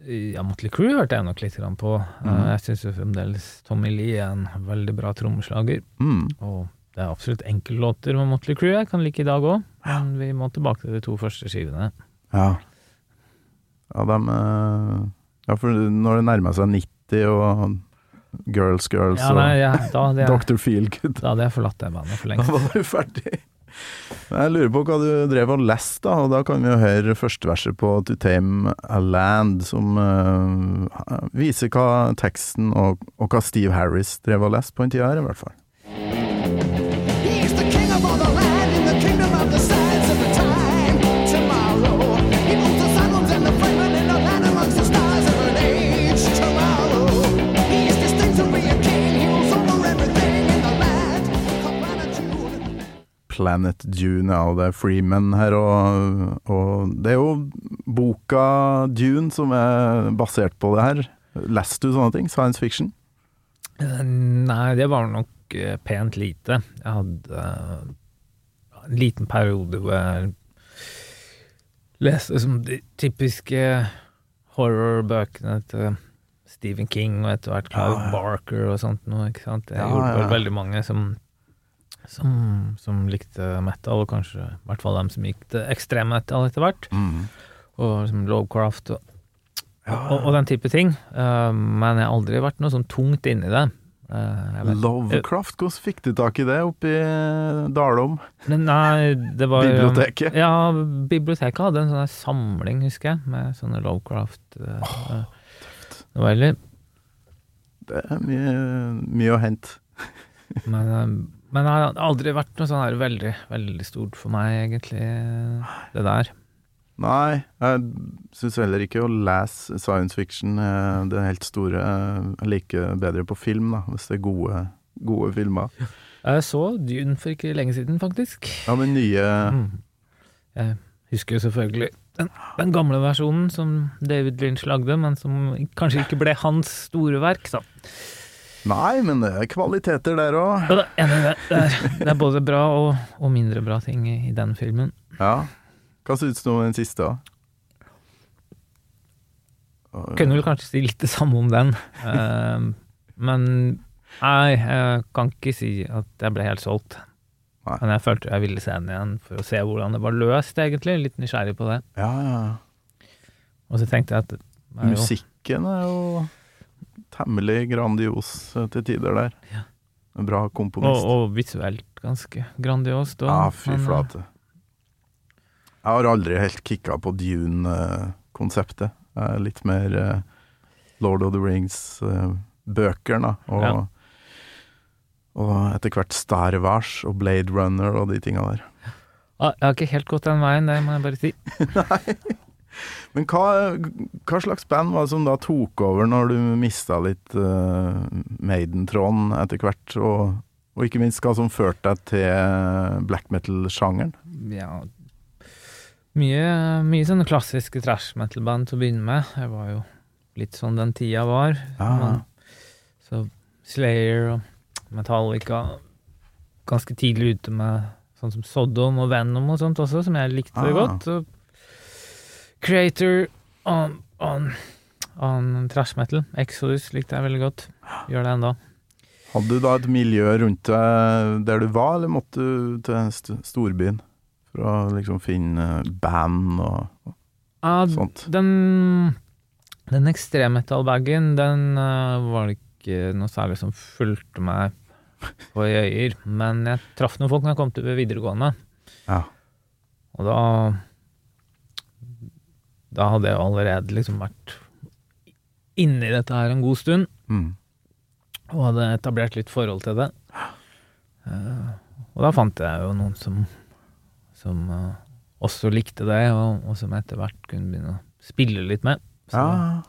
Ja, Motley Crue hørte jeg nok litt grann på. Eh, Mhm. Jeg syns fremdeles Tommy Lee er en veldig bra trommeslager. Mm. Og det er absolutt enkeltlåter med Motley Crue jeg kan like i dag òg, men vi må tilbake til de to første skivene. Ja. Ja, de eh, Ja, for når det nærmer seg 90 og Girls, Girls Ja, nei, ja, da, det, og Dr. Feelgood da hadde jeg forlatt det bandet for Da var du ferdig. Jeg lurer på hva du drev og leste, da, og da kan vi jo høre første verset på To Tame a Land, som uh, viser hva teksten og, og hva Steve Harris drev og leste på en tid her, i hvert fall. Planet Dune, ja, og det er Freeman her, og, og det er jo boka Dune som er basert på det her. Leste du sånne ting? Science fiction? Eh, Nei, det var nok eh, pent lite. Jeg hadde eh, en liten periode hvor jeg leste som de typiske horrorbøkene til Stephen King og etter hvert Clive Ja, ja. Barker og sånt noe, ikke sant. Jeg Ja, gjorde veldig mange som, som, som likte metal, og kanskje i hvert fall dem som gikk til ekstrem metal etter hvert. Mm. Og liksom Lovecraft og, og, og den type ting. Uh, men jeg har aldri vært noe sånn tungt inni det. Uh, Lovecraft, hvordan fikk du tak i det oppi Dalom? Nei, det var Biblioteket? Ja, biblioteket hadde en sånn samling, husker jeg, med sånne Lovecraft uh, noveller. Det er mye, mye å hente. Men, men det har aldri vært noe sånn her veldig, veldig stort for meg, egentlig, det der. Nei, jeg syns heller ikke å lese science fiction eh, det helt store. Jeg liker bedre på film, da, hvis det er gode, gode filmer. Jeg så Dune for ikke lenge siden, faktisk. Ja, men nye Mm. Jeg husker jo selvfølgelig den, den gamle versjonen som David Lynch lagde, men som kanskje ikke ble hans store verk, da. Nei, men det er kvaliteter der òg. Ja, det. Det er, både bra og, og mindre bra ting i, den filmen. Ja. Hva syns du om den siste? da? Kunne vel kanskje si litt det samme om den. Eh, men nei, jeg kan ikke si at jeg ble helt solgt. Nei. Men jeg følte jeg ville se den igjen for å se hvordan det var løst, egentlig. Litt nysgjerrig på det. Ja, ja. Og så tenkte jeg at Musikken er jo temmelig grandios eh, til tider der. Ja. En bra komponist. og visuelt ganske grandiost. Ja, fy eh, flate. Jeg har aldri helt kicka på Dune-konseptet. Er litt mer eh, Lord of the Rings-bøkene, da. Og, Ja. og etter hvert Star Wars og Blade Runner og de tinga der. Jeg har ikke helt gått den veien, det må jeg bare si. Men hva, hva slags band var det som da tok over når du mista litt uh, Maiden-tråden etter hvert, og, og ikke minst hva som førte deg til black metal-sjangeren? Ja, mye, mye sånne klassiske trash metal-band til å begynne med. Jeg var jo litt sånn den tida var. Ah. Men- Så Slayer og Metallica ganske tidlig ute med sånn som Sodom og Venom og sånt også, som jeg likte Ah. godt. Og Creator on, on, on trash metal. Exodus likte jeg veldig godt. Gjør det enda. Hadde du da et miljø rundt deg der du var, eller måtte du til st storbyen for å liksom finne band og Ja, sånt? den den ekstremmetal-bagen, den uh, var det ikke noe særlig som fulgte meg på i øyer. Men jeg traff noen folk når jeg kom til videregående. Ja. Og da Da hadde jeg allerede liksom vært inni dette her en god stund, Mm. og hadde etablert litt forhold til det. Uh, og da fant jeg jo noen som, som uh, også likte det, og, og som etter hvert kunne begynne å spille litt med. Så, ja.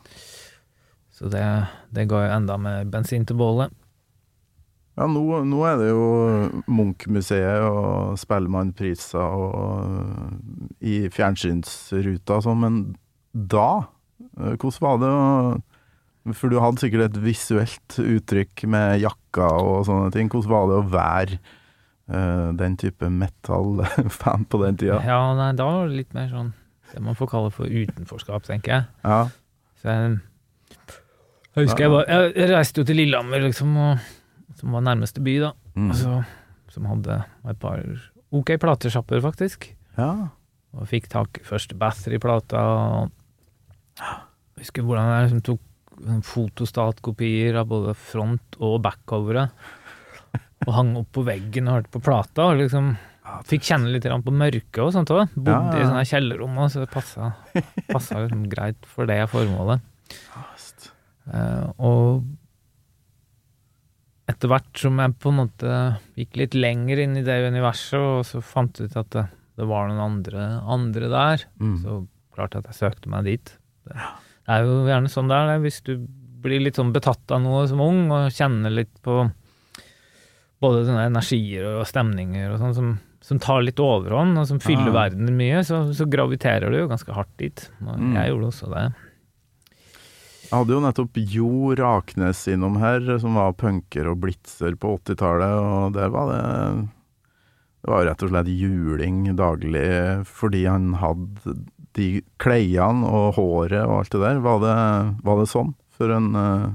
så det, det ga jo enda mer bensin til bålet. Ja, nå, nå er det jo Munch-museet og Spellemannpriser og i fjernsynsruta og sånn, men da Eh, Hvordan var det å For du hadde sikkert et visuelt uttrykk med jakka og sånne ting. Hvordan var det å være eh, den type metal-fan på den tida? Ja, nei, da var det litt mer sånn det man får kalle for utenforskap, tenker jeg. Ja. Så jeg, jeg husker jeg, var, jeg, jeg reiste jo til Lillehammer, liksom, og, som var nærmeste by, da. Mm. Altså, som hadde et par ok platesjapper, faktisk. ja. Og fikk tak i første Bathory-plata. Husker hvordan jeg liksom tok sånn fotostatkopier av både front- og backcoveret. Og hang opp på veggen og hørte på plata. Og liksom fikk kjenne litt på mørket og sånt òg. Bodde Ja, ja. i sånne kjellerrom, så det passa, passa liksom greit for det formålet. Uh, og etter hvert som jeg på en måte gikk litt lenger inn i det universet, og så fant jeg ut at det, det var noen andre, andre der, Mm. så klart at jeg søkte meg dit. Det, det er jo gjerne sånn det er, hvis du blir litt sånn betatt av noe som ung, og kjenner litt på både sånne energier og stemninger og sånn som, som tar litt overhånd, og som fyller ja. verden mye, så, så graviterer du jo ganske hardt dit. Og Mm. Jeg gjorde også det. Hadde jo nettopp Jo Raknes innom her, som var punker og blitzer på 80-tallet, og det var det Det var rett og slett juling daglig fordi han hadde de klærne og håret og alt det der. Var det, var det sånn for en uh,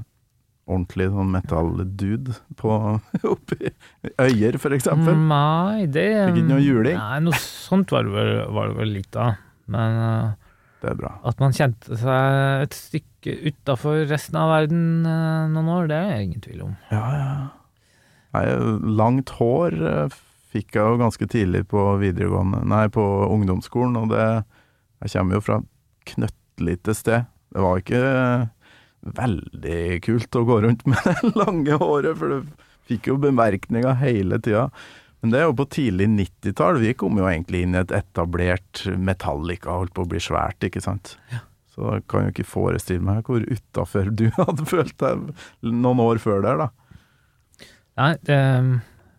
ordentlig sånn metal-dude på oppi Øyer, for eksempel? Nei, det Fikk ikke noe juling? Nei, noe sånt var det vel, var det vel litt av. Men uh, Det er bra. at man kjente seg et stykke utafor resten av verden eh, noen år, det er det ingen tvil om. Ja, ja. Nei, langt hår eh, fikk jeg jo ganske tidlig på videregående, nei, på ungdomsskolen, og det Jeg kommer jo fra knøttlite sted. Det var ikke eh, veldig kult å gå rundt med det lange håret, for du fikk jo bemerkninger hele tida. Men det er jo på tidlig 90-tall. Vi kom jo egentlig inn i et etablert Metallica, holdt på å bli svært, ikke sant. Så jeg kan jo ikke forestille meg hvor utafor du hadde følt deg noen år før der, da. Nei, det,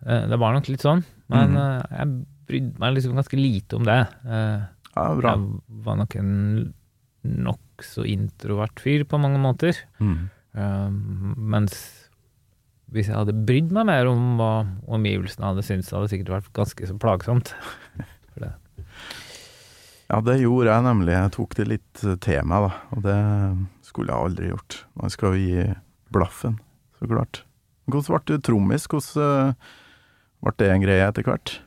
eh, det var nok litt sånn. Men Mhm. eh, jeg brydde meg liksom ganske lite om det. Eh, Ja, bra. Jeg var nok en nokså introvert fyr på mange måter. Mm. Mens hvis jeg hadde brydd meg mer om hva omgivelsene hadde syntes, hadde det sikkert vært ganske så plagsomt. Ja, det gjorde jeg nemlig. Jeg tok det litt eh, til meg, da. Og det skulle jeg aldri gjort. Man skal jo gi blaffen, så klart. Hvordan ble du trommis? Hvordan eh, ble det en greie etter hvert?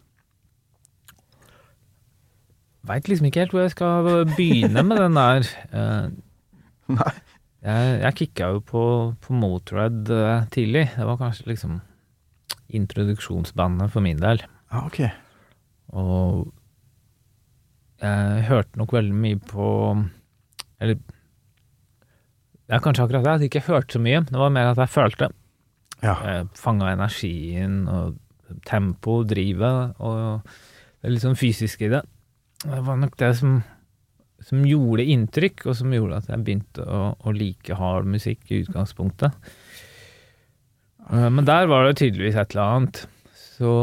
Veit liksom ikke helt hvor jeg skal begynne med den der. Eh, Nei. Jeg, jeg kicka jo på, på Motörhead eh, tidlig. Det var kanskje liksom introduksjonsbandet for min del. Ja, ok. Og jeg hørte nok veldig mye på Eller det er kanskje akkurat det, at jeg ikke hørte så mye. Det var mer at jeg følte. Ja. Fanga energien og tempo, drivet, og det litt sånn fysiske i det. Det var nok det som, som gjorde inntrykk, og som gjorde at jeg begynte å, å like hard musikk i utgangspunktet. Eh, Men der var det tydeligvis et eller annet. Så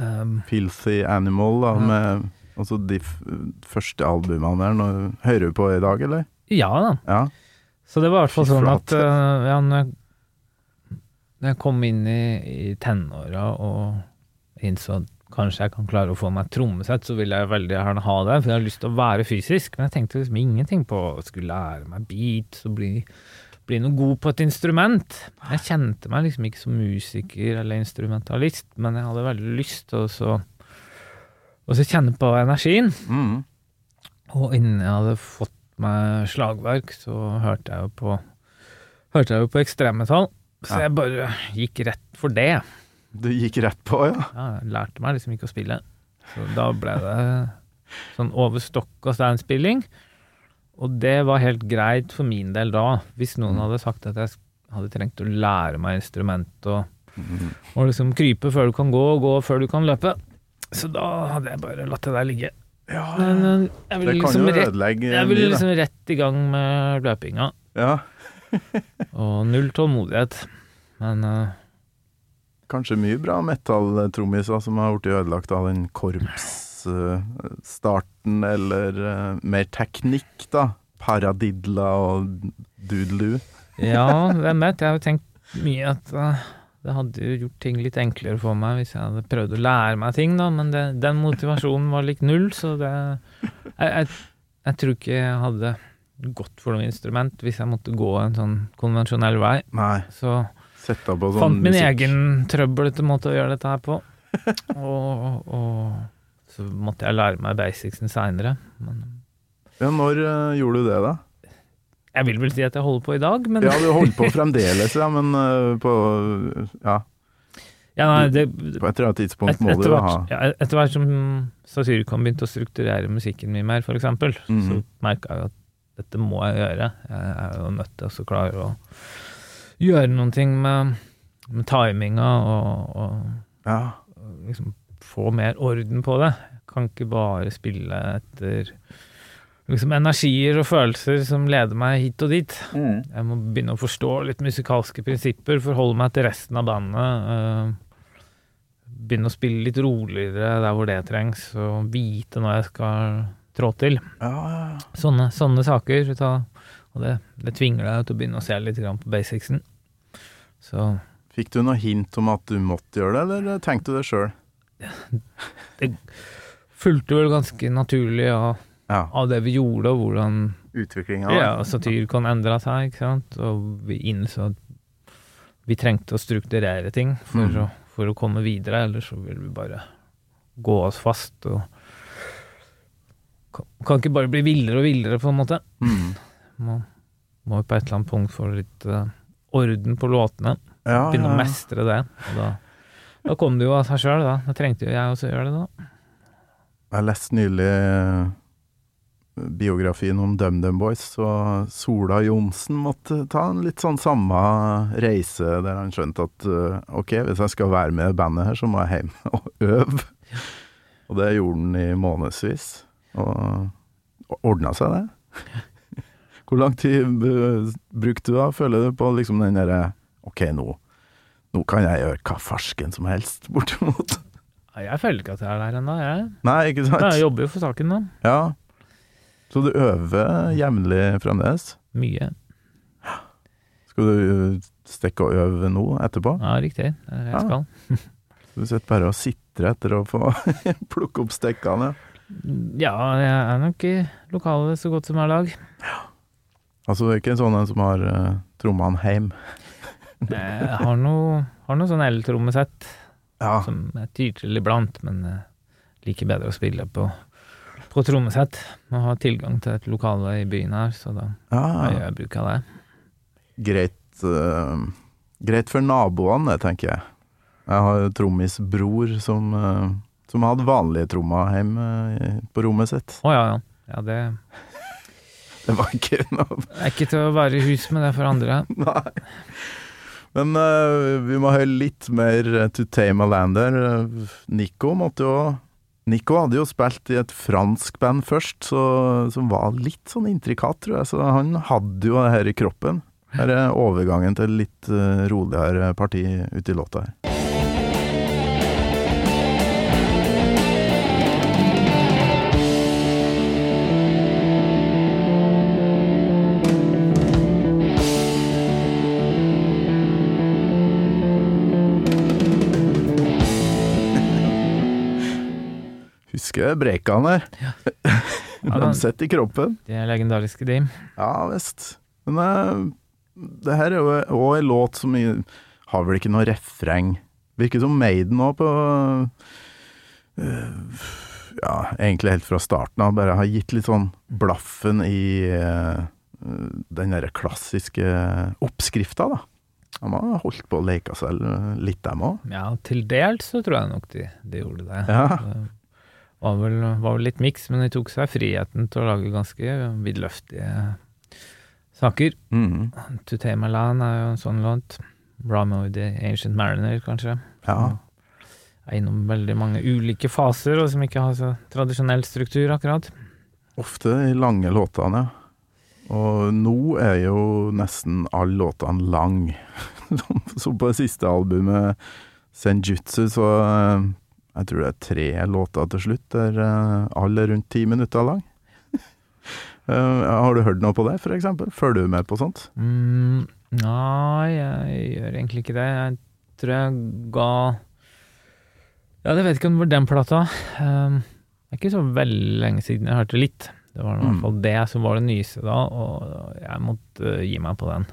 um, Filthy Animal, da, med altså de første albumene der. Nå, hører du på i dag, eller? Ja da. Ja. Så det var i hvert fall sånn at eh, ja, når, jeg, kom inn i, i tenåra og innså at kanskje jeg kan klare å få meg trommesett, så ville jeg veldig gjerne ha det, for jeg har lyst til å være fysisk. Men jeg tenkte liksom ingenting på å skulle lære meg beats og bli, bli noe god på et instrument. Jeg kjente meg liksom ikke som musiker eller instrumentalist, men jeg hadde veldig lyst til å å så kjenne på energien. Mm. Og innen jeg hadde fått meg slagverk, så hørte jeg jo på Hørte jeg jo på ekstremmetall. Så Ja. jeg bare gikk rett for det. Du gikk rett på, ja? Ja, jeg lærte meg liksom ikke å spille. Så da ble det sånn over stokk og stein-spilling. Og det var helt greit for min del da, hvis noen hadde sagt at jeg hadde trengt å lære meg instrument og, og liksom krype før du kan gå, og gå før du kan løpe. Så da hadde jeg bare latt det der ligge. Ja, Men jeg Det ville kan liksom jo rett ødelegge Jeg ville liksom rett i gang med løpinga, Ja, og null tålmodighet. Men uh, kanskje mye bra metal-trommiser som har blitt ødelagt av den korpsstarten, eller uh, mer teknikk, da. Paradidla og Doodaloo. Ja, hvem vet. Jeg har jo tenkt mye at eh, det hadde jo gjort ting litt enklere for meg hvis jeg hadde prøvd å lære meg ting, da, men det, den motivasjonen var lik null, så det jeg, jeg, jeg tror ikke jeg hadde gått for noe instrument hvis jeg måtte gå en sånn konvensjonell vei. Nei, Så Sette på sånn fant min musikk. egen trøblete måte å gjøre dette her på. Og, og så måtte jeg lære meg basicsen seinere. Ja, når uh, gjorde du det, da? Jeg vil vel si at jeg holder på i dag, men Ja, du holder på fremdeles, ja, men uh, på Ja, ja, nei, det, på et eller annet tidspunkt Et, må du hvert, ha ja, etter hvert som Satyricon begynte å strukturere musikken min mer, eksempel, Mhm. så merka jeg at dette må jeg gjøre. Jeg er jo nødt til å klare å gjøre noen ting med, med timinga og, og Ja. liksom få mer orden på det. Jeg kan ikke bare spille etter liksom energier og følelser som leder meg hit og dit. Jeg må begynne å forstå litt musikalske prinsipper, forholde meg til resten av bandet. øh, begynne å spille litt roligere der hvor det trengs, og vite når jeg skal trå til. Ja, ja, ja. Sånne, sånne saker. Og det, det tvinger deg til å begynne å se litt på basicsen. Så Fikk du noe hint om at du måtte gjøre det, eller tenkte du det sjøl? fulgte vel ganske naturlig av, Ja. Av det vi gjorde, og hvordan Utviklinga? Ja, kan endre seg, ikke sant, og vi innså at vi trengte å strukturere ting for, Mm. å, for å komme videre, ellers så vil vi bare gå oss fast og kan, kan ikke bare bli villere og villere, på en måte. Mm. Må, må jo på et eller annet punkt få litt uh, orden på låtene, Ja, begynne å ja. mestre det. Og da, da kom det jo av seg sjøl, da. Da trengte jo jeg også gjøre det, da. Jeg leste nylig eh, biografien om DumDum Boys, og Sola Johnsen måtte ta en litt sånn samme reise, der han skjønte at eh, ok, hvis jeg skal være med i bandet her, så må jeg hjem og øve. Og det gjorde han i månedsvis, og ordna seg det. Hvor lang tid eh, brukte du da, føler du, på liksom den derre ok, nå, nå kan jeg gjøre hva farsken som helst, bortimot. Jeg føler ikke at jeg er der ennå, jeg. Nei, ikke sant? Jeg jobber jo for saken da. Ja. Så du øver jevnlig fremdeles? Mye. Skal du stikke og øve nå etterpå? Ja, riktig. Det er det jeg Ja. skal. Du sitter bare og sitrer etter å få plukke opp stekkene. Ja, jeg er nok i lokalet så godt som hver dag. Altså, det er ikke en sånn en som har uh, trommene hjem? Jeg har noe, har noe sånn eltrommesett Ja. som jeg tyr til iblant, men uh, liker bedre å spille på, på trommesett. Man har tilgang til et lokale i byen her, så da ja. gjør jeg bruk av det. Greit, uh, greit for naboene, det, tenker jeg. Jeg har trommisbror som, uh, som hadde vanlige trommer hjemme uh, på rommet sitt. Å ja, ja. ja. Det Det var ikke noe er ikke til å være i hus med det for andre. Nei. Men vi må høre litt mer To Tame a Lander. Nico måtte jo Nico hadde jo spilt i et fransk band først, så, som var litt sånn intrikat, tror jeg. Så han hadde jo det her i kroppen. Her er overgangen til litt eh, roligere parti ute i låta her. Husker breakene her. Ja, sitter i kroppen. De er legendariske, de. Ja visst. Men uh, det her er jo òg en låt som i- har vel ikke noe refreng. Virker som Maiden òg på uh, Ja, egentlig helt fra starten av. Bare har gitt litt sånn blaffen i uh, den derre klassiske oppskrifta, da. De har holdt på å leke seg litt, dem òg. Ja, til dels så tror jeg nok de, de gjorde det. Ja. Var vel, var vel litt miks, men de tok seg friheten til å lage ganske vidløftige saker. Mm. To Tame a Land er jo en sånn låt. Ramo the Ancient Mariner, kanskje. Ja. Er innom veldig mange ulike faser, og som ikke har så tradisjonell struktur, akkurat. Ofte de lange låtene. Og nå er jo nesten alle låtene lang. som på det siste albumet, Senjutsu, så eh, jeg tror det er tre låter til slutt, der eh, alle er rundt ti minutter lang. Eh, har du hørt noe på det, for eksempel? Følger du med på sånt? Mm, nei, jeg gjør egentlig ikke det. Jeg tror jeg ga Ja, jeg vet ikke om det var den plata. Um, det er ikke så veldig lenge siden jeg hørte litt. Det var i Mm. hvert fall det som var det nyeste da, og jeg måtte uh, gi meg på den.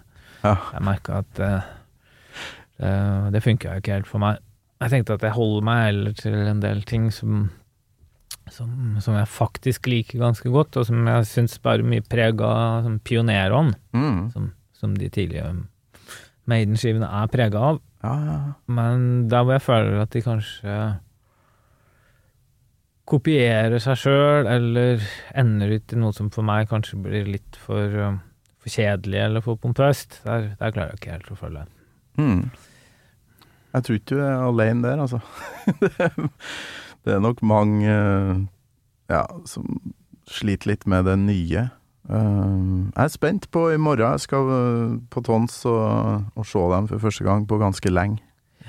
Ja. Jeg merka at uh, det funka jo ikke helt for meg. Jeg tenkte at jeg holder meg heller til en del ting som som, som jeg faktisk liker ganske godt, og som jeg syns bærer mye preg av som pionerånd Mm. som, som de tidlige Maiden-skivene er prega av. Ja, ja. Men der hvor jeg føler at de kanskje kopierer seg sjøl, eller ender ut i noe som for meg kanskje blir litt for, um, for kjedelig eller for pompøst, der, der klarer jeg ikke helt å følge. Mm. Jeg tror ikke du er alene der, altså. det er nok mange eh, ja, som sliter litt med det nye. Eh, jeg er spent på i morgen. Jeg skal eh, på Tons og, og se dem for første gang på ganske lenge.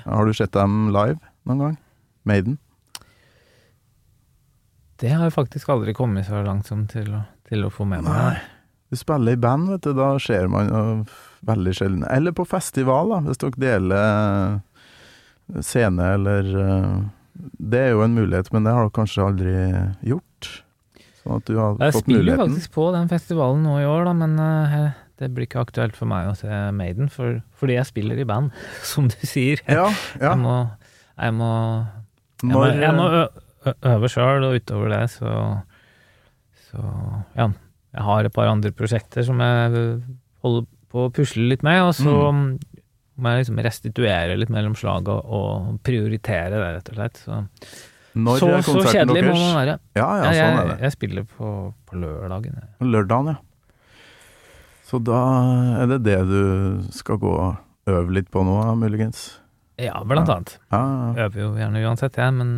Har du sett dem live noen gang? Maiden? Det har jeg faktisk aldri kommet så langt som til å, til å få med meg. Nei. Du spiller i band, vet du. Da ser man veldig sjelden. Eller på festival, da, hvis dere deler scene eller eh, Det er jo en mulighet, men det har du kanskje aldri gjort? Sånn at du har Jeg fått spiller jo spiller faktisk på den festivalen nå i år, da, men eh, det blir ikke aktuelt for meg å se Maiden, for, fordi jeg spiller i band, som du sier. Ja, ja. Jeg må, jeg må, jeg må, jeg må eh, øve sjøl, og utover det så, så Ja. Jeg har et par andre prosjekter som jeg holder på å pusle litt med, og så må jeg liksom restituere litt mellom slag og, og prioritere det, rett og slett. Så, når så, så kjedelig må man være. Ja, ja, sånn er det. jeg spiller på, på lørdagen. jeg. Lørdagen, ja. Så da er det det du skal gå og øve litt på nå, muligens? Ja, blant Ja. annet. Ja, ja. øver jo gjerne uansett, jeg, men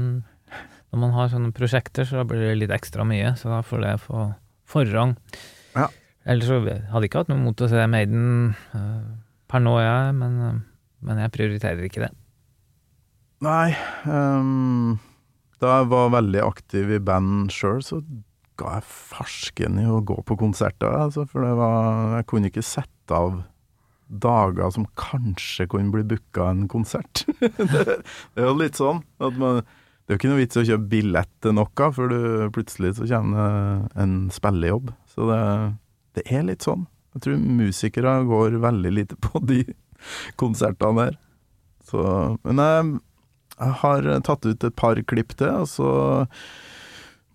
når man har sånne prosjekter, så blir det litt ekstra mye, så da får det få forrang. Ja. Ellers så hadde jeg ikke hatt noe mot å se Maiden eh, per nå, jeg, men, men jeg prioriterer ikke det. Nei Um, Da jeg var veldig aktiv i band sjøl, så ga jeg farsken i å gå på konserter. Altså, for var Jeg kunne ikke sette av dager som kanskje kunne bli booka en konsert. det, det er jo litt sånn at man Det er jo ikke noe vits å kjøpe billett til noe, for du, plutselig så kommer en spillejobb. Så det, det er litt sånn. Jeg tror musikere går veldig lite på de konsertene der. Så, men jeg, jeg har tatt ut et par klipp til, og så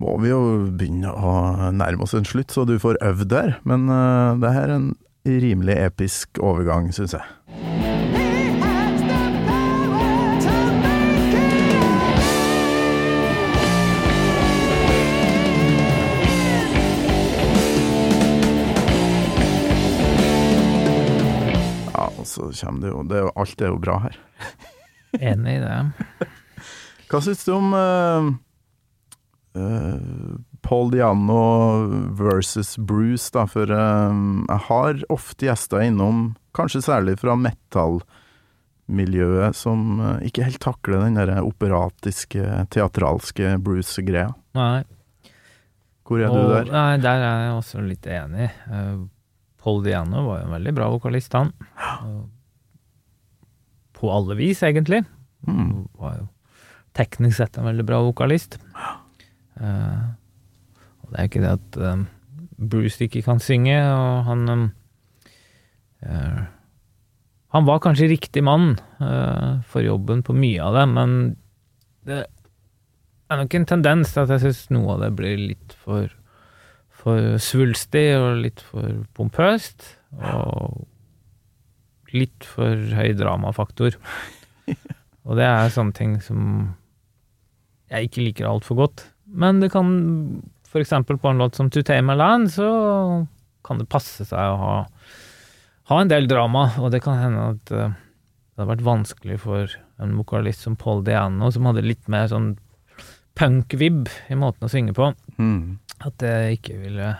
må vi jo begynne å nærme oss en slutt, så du får øvd der. Men uh, det her er en rimelig episk overgang, syns jeg. Så kommer det jo, det er jo Alt er jo bra her. Enig i det. Hva syns du om uh, uh, Paul Diano versus Bruce, da? For eh, jeg har ofte gjester innom, kanskje særlig fra metal-miljøet, som ikke helt takler den der operatiske, teatralske Bruce-greia. Nei. Hvor er du der? Nei, der er jeg også litt enig. Uh, Paul Diano var jo en veldig bra vokalist, han. På alle vis, egentlig. Mm. Var jo teknisk sett en veldig bra vokalist. Uh, og det er ikke det at eh, Bruce ikke kan synge, og han um, uh, Han var kanskje riktig mann uh, for jobben på mye av det, men det er nok en tendens til at jeg syns noe av det blir litt for for svulstig og litt for pompøst. Og litt for høy dramafaktor. Og det er sånne ting som jeg ikke liker altfor godt. Men det kan, eksempel på en låt som To Tame Land, så kan det passe seg å ha, ha en del drama, og det kan hende at eh, det har vært vanskelig for en vokalist som Paul Diano, som hadde litt mer sånn punk-vib i måten å synge på, Mm. At jeg ikke ville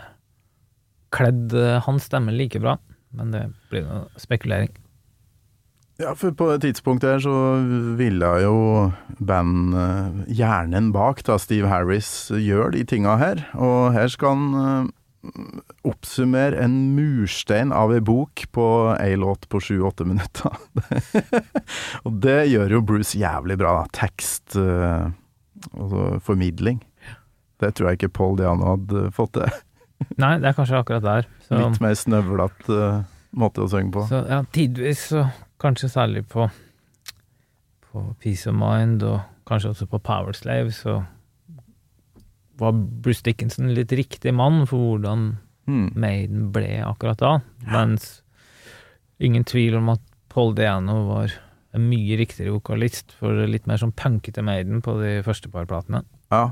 kledd eh, hans stemme like bra. Men det blir noe spekulering. Ja, for på et tidspunkt der så ville jo band eh, bak, da, Steve Harris, gjøre de tinga her. Og her skal han eh, oppsummere en murstein av ei bok på ei låt på sju-åtte minutter. og det gjør jo Bruce jævlig bra. da. Tekst, altså formidling. Det tror jeg ikke Paul Diano hadde fått til. Nei, det er kanskje akkurat der. Så, Litt mer snøvlete uh, måte å synge på. så ja, tidvis, så kanskje særlig på, på Peace of Mind, og kanskje også på Power Slave, så var Bruce Dickinson litt riktig mann for hvordan mm. Maiden ble akkurat da. Mens ingen tvil om at Paul Diano var en mye riktigere vokalist for litt mer sånn punkete Maiden på de første par platene. Ja.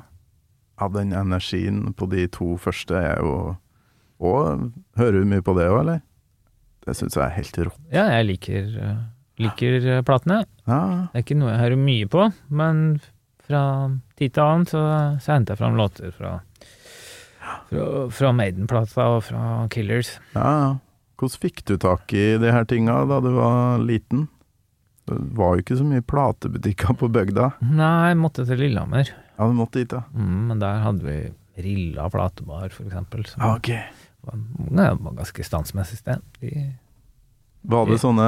Ja, den energien på de to første er jo Og hører du mye på det òg, eller? Det syns jeg er helt rått. Ja, jeg liker, eh, liker eh, platene. Ja, Det er ikke noe jeg hører mye på, men fra tid til annen så, så henter jeg fram låter fra, fra, fra Maiden-plata og fra Killers. ja. ja. Hvordan fikk du tak i de her tinga da du var liten? Det var jo ikke så mye platebutikker på bygda. Nei, jeg måtte til Lillehammer, Ja, du måtte dit, ja. mm, men der hadde vi Rilla platebar, for eksempel. Som ah, okay. var, ja, var ganske standsmessig sted. De, Var det sånne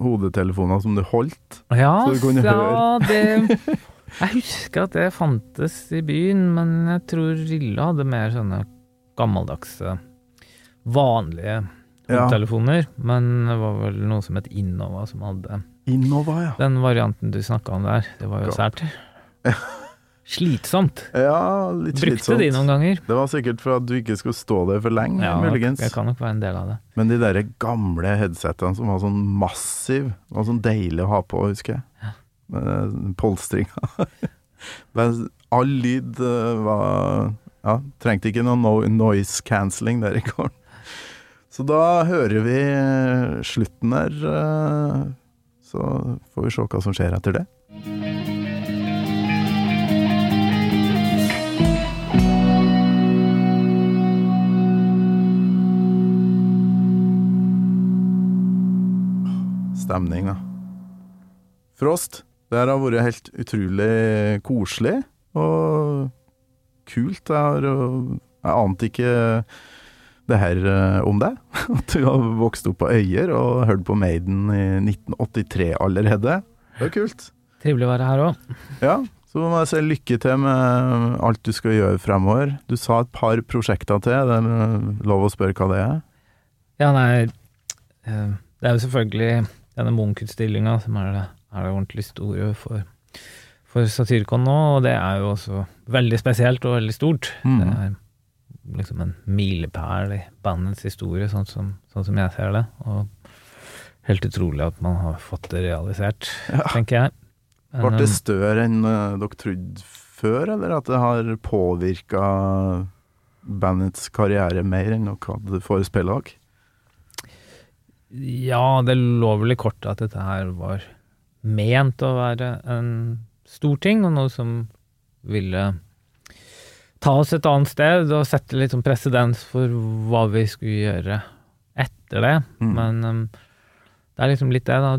hodetelefoner som du holdt? ja, Så du kunne ja, det Jeg husker at det fantes i byen, men jeg tror Rilla hadde mer sånne gammeldagse, vanlige Ja. hodetelefoner. Men det var vel noe som het Innova som hadde Innova, ja. den varianten du snakka om der. Det var jo sært. Slitsomt. Ja, litt Brukte slitsomt. de noen ganger. Det var sikkert for at du ikke skulle stå der for lenge, Ja, muligens. Jeg kan nok være en del av det. Men de der gamle headsetene som var sånn massiv, var sånn deilig å ha på, husker jeg. Med polstringa. Men all lyd eh, var Ja, trengte ikke noe no noise cancelling der i går. Så da hører vi eh, slutten der. eh, Så får vi se hva som skjer etter det. Stemning, da. Frost, det her har vært helt utrolig koselig og kult. Jeg, har, jeg ante ikke det her øh, om deg. At du har vokst opp på Øyer og hørt på Maiden i 1983 allerede. Det er kult. Trivelig å være her òg. Ja, så må jeg si lykke til med alt du skal gjøre fremover. Du sa et par prosjekter til, det er lov å spørre hva det er? Ja, nei eh, Det er jo selvfølgelig denne Munch-utstillinga som er det, er det ordentlig store for, for Satyricon nå, og det er jo også veldig spesielt og veldig stort. Mm. Det er liksom en milepæl i bandets historie, sånn som, sånn som jeg ser det. Og helt utrolig at man har fått det realisert, tenker jeg. Ble det um, større enn øh, dere trodde før, eller at det har påvirka bandets karriere mer enn dere hadde forespeila dere? Ja, det lå vel i kortet at dette her var ment å være en stor ting, og noe som ville ta oss et annet sted og sette litt sånn presedens for hva vi skulle gjøre etter det. Mm. Men um, det er liksom litt det, da.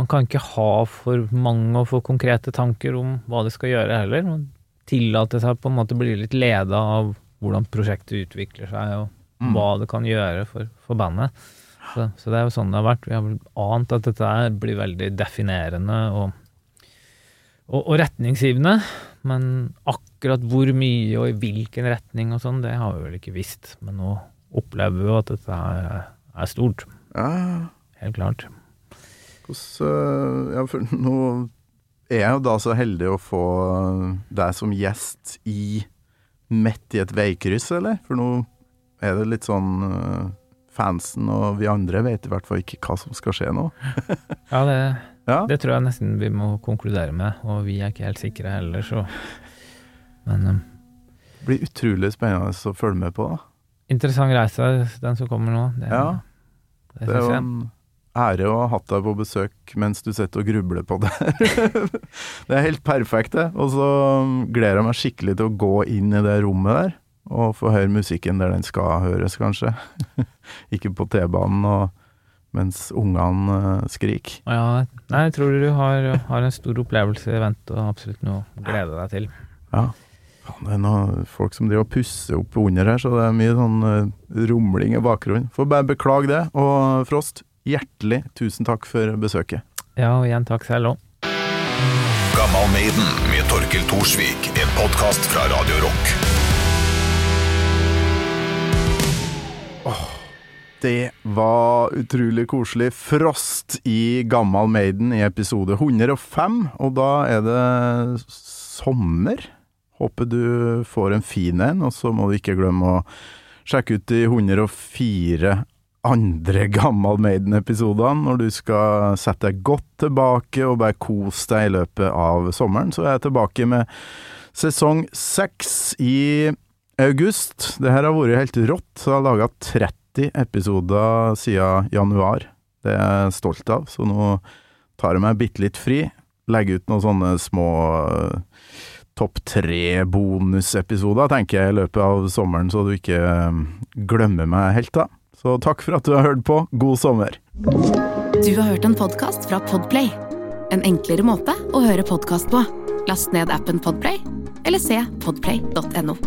Man kan ikke ha for mange og for konkrete tanker om hva det skal gjøre heller. Man tillater seg på en måte å bli litt leda av hvordan prosjektet utvikler seg, og Mm. hva det kan gjøre for, for bandet. Så, så det er jo sånn det har vært. Vi har vel ant at dette her blir veldig definerende og, og, og retningsgivende. Men akkurat hvor mye og i hvilken retning og sånn, det har vi vel ikke visst. Men nå opplever vi jo at dette her er, stort. Ja, Helt klart. hvordan øh, Ja, for nå er jeg jo da så heldig å få deg som gjest i midt i et veikryss, eller? For nå er det litt sånn øh, Fansen og vi andre vet i hvert fall ikke hva som skal skje nå. Ja, det, Ja, det tror jeg nesten vi må konkludere med, og vi er ikke helt sikre heller, så Men um, det blir utrolig spennende å følge med på. da. interessant reise, den som kommer nå. Det, Ja. det Det er jo en ære å ha hatt deg på besøk mens du sitter og grubler på det. det er helt perfekt, det. Og så gleder jeg meg skikkelig til å gå inn i det rommet der, og få høre musikken der den skal høres, kanskje. Ikke på T-banen og mens ungene eh, skriker. Ja, nei, jeg tror du har, har en stor opplevelse i vente, og absolutt noe å glede deg til. Ja. Faen, det er noen folk som driver og pusser opp under her, så det er mye sånn eh, rumling i bakgrunnen. Får bare beklage det. Og Frost, hjertelig tusen takk for besøket. Ja, og igjen takk selv òg. Gammal Maiden med Torkel Thorsvik. En podkast fra Radio Rock. Det var utrolig koselig. Frost i Gammal Maiden i episode 105, og da er det sommer. Håper du får en fin en, og så må du ikke glemme å sjekke ut de 104 andre Gammal Maiden-episodene når du skal sette deg godt tilbake og bare kose deg i løpet av sommeren. Så er jeg tilbake med sesong seks i august. Det her har vært helt rått. Så jeg har laga 30 episoder siden januar. Det er jeg stolt av, så nå tar jeg meg bitte litt fri. Legger ut noen sånne små eh, topp tre bonusepisoder, tenker jeg, i løpet av sommeren, så du ikke eh, glemmer meg helt, da. Så takk for at du har hørt på. God sommer. Du har hørt en podkast fra Podplay. En enklere måte å høre podkast på. Last ned appen Podplay, eller se podplay.no.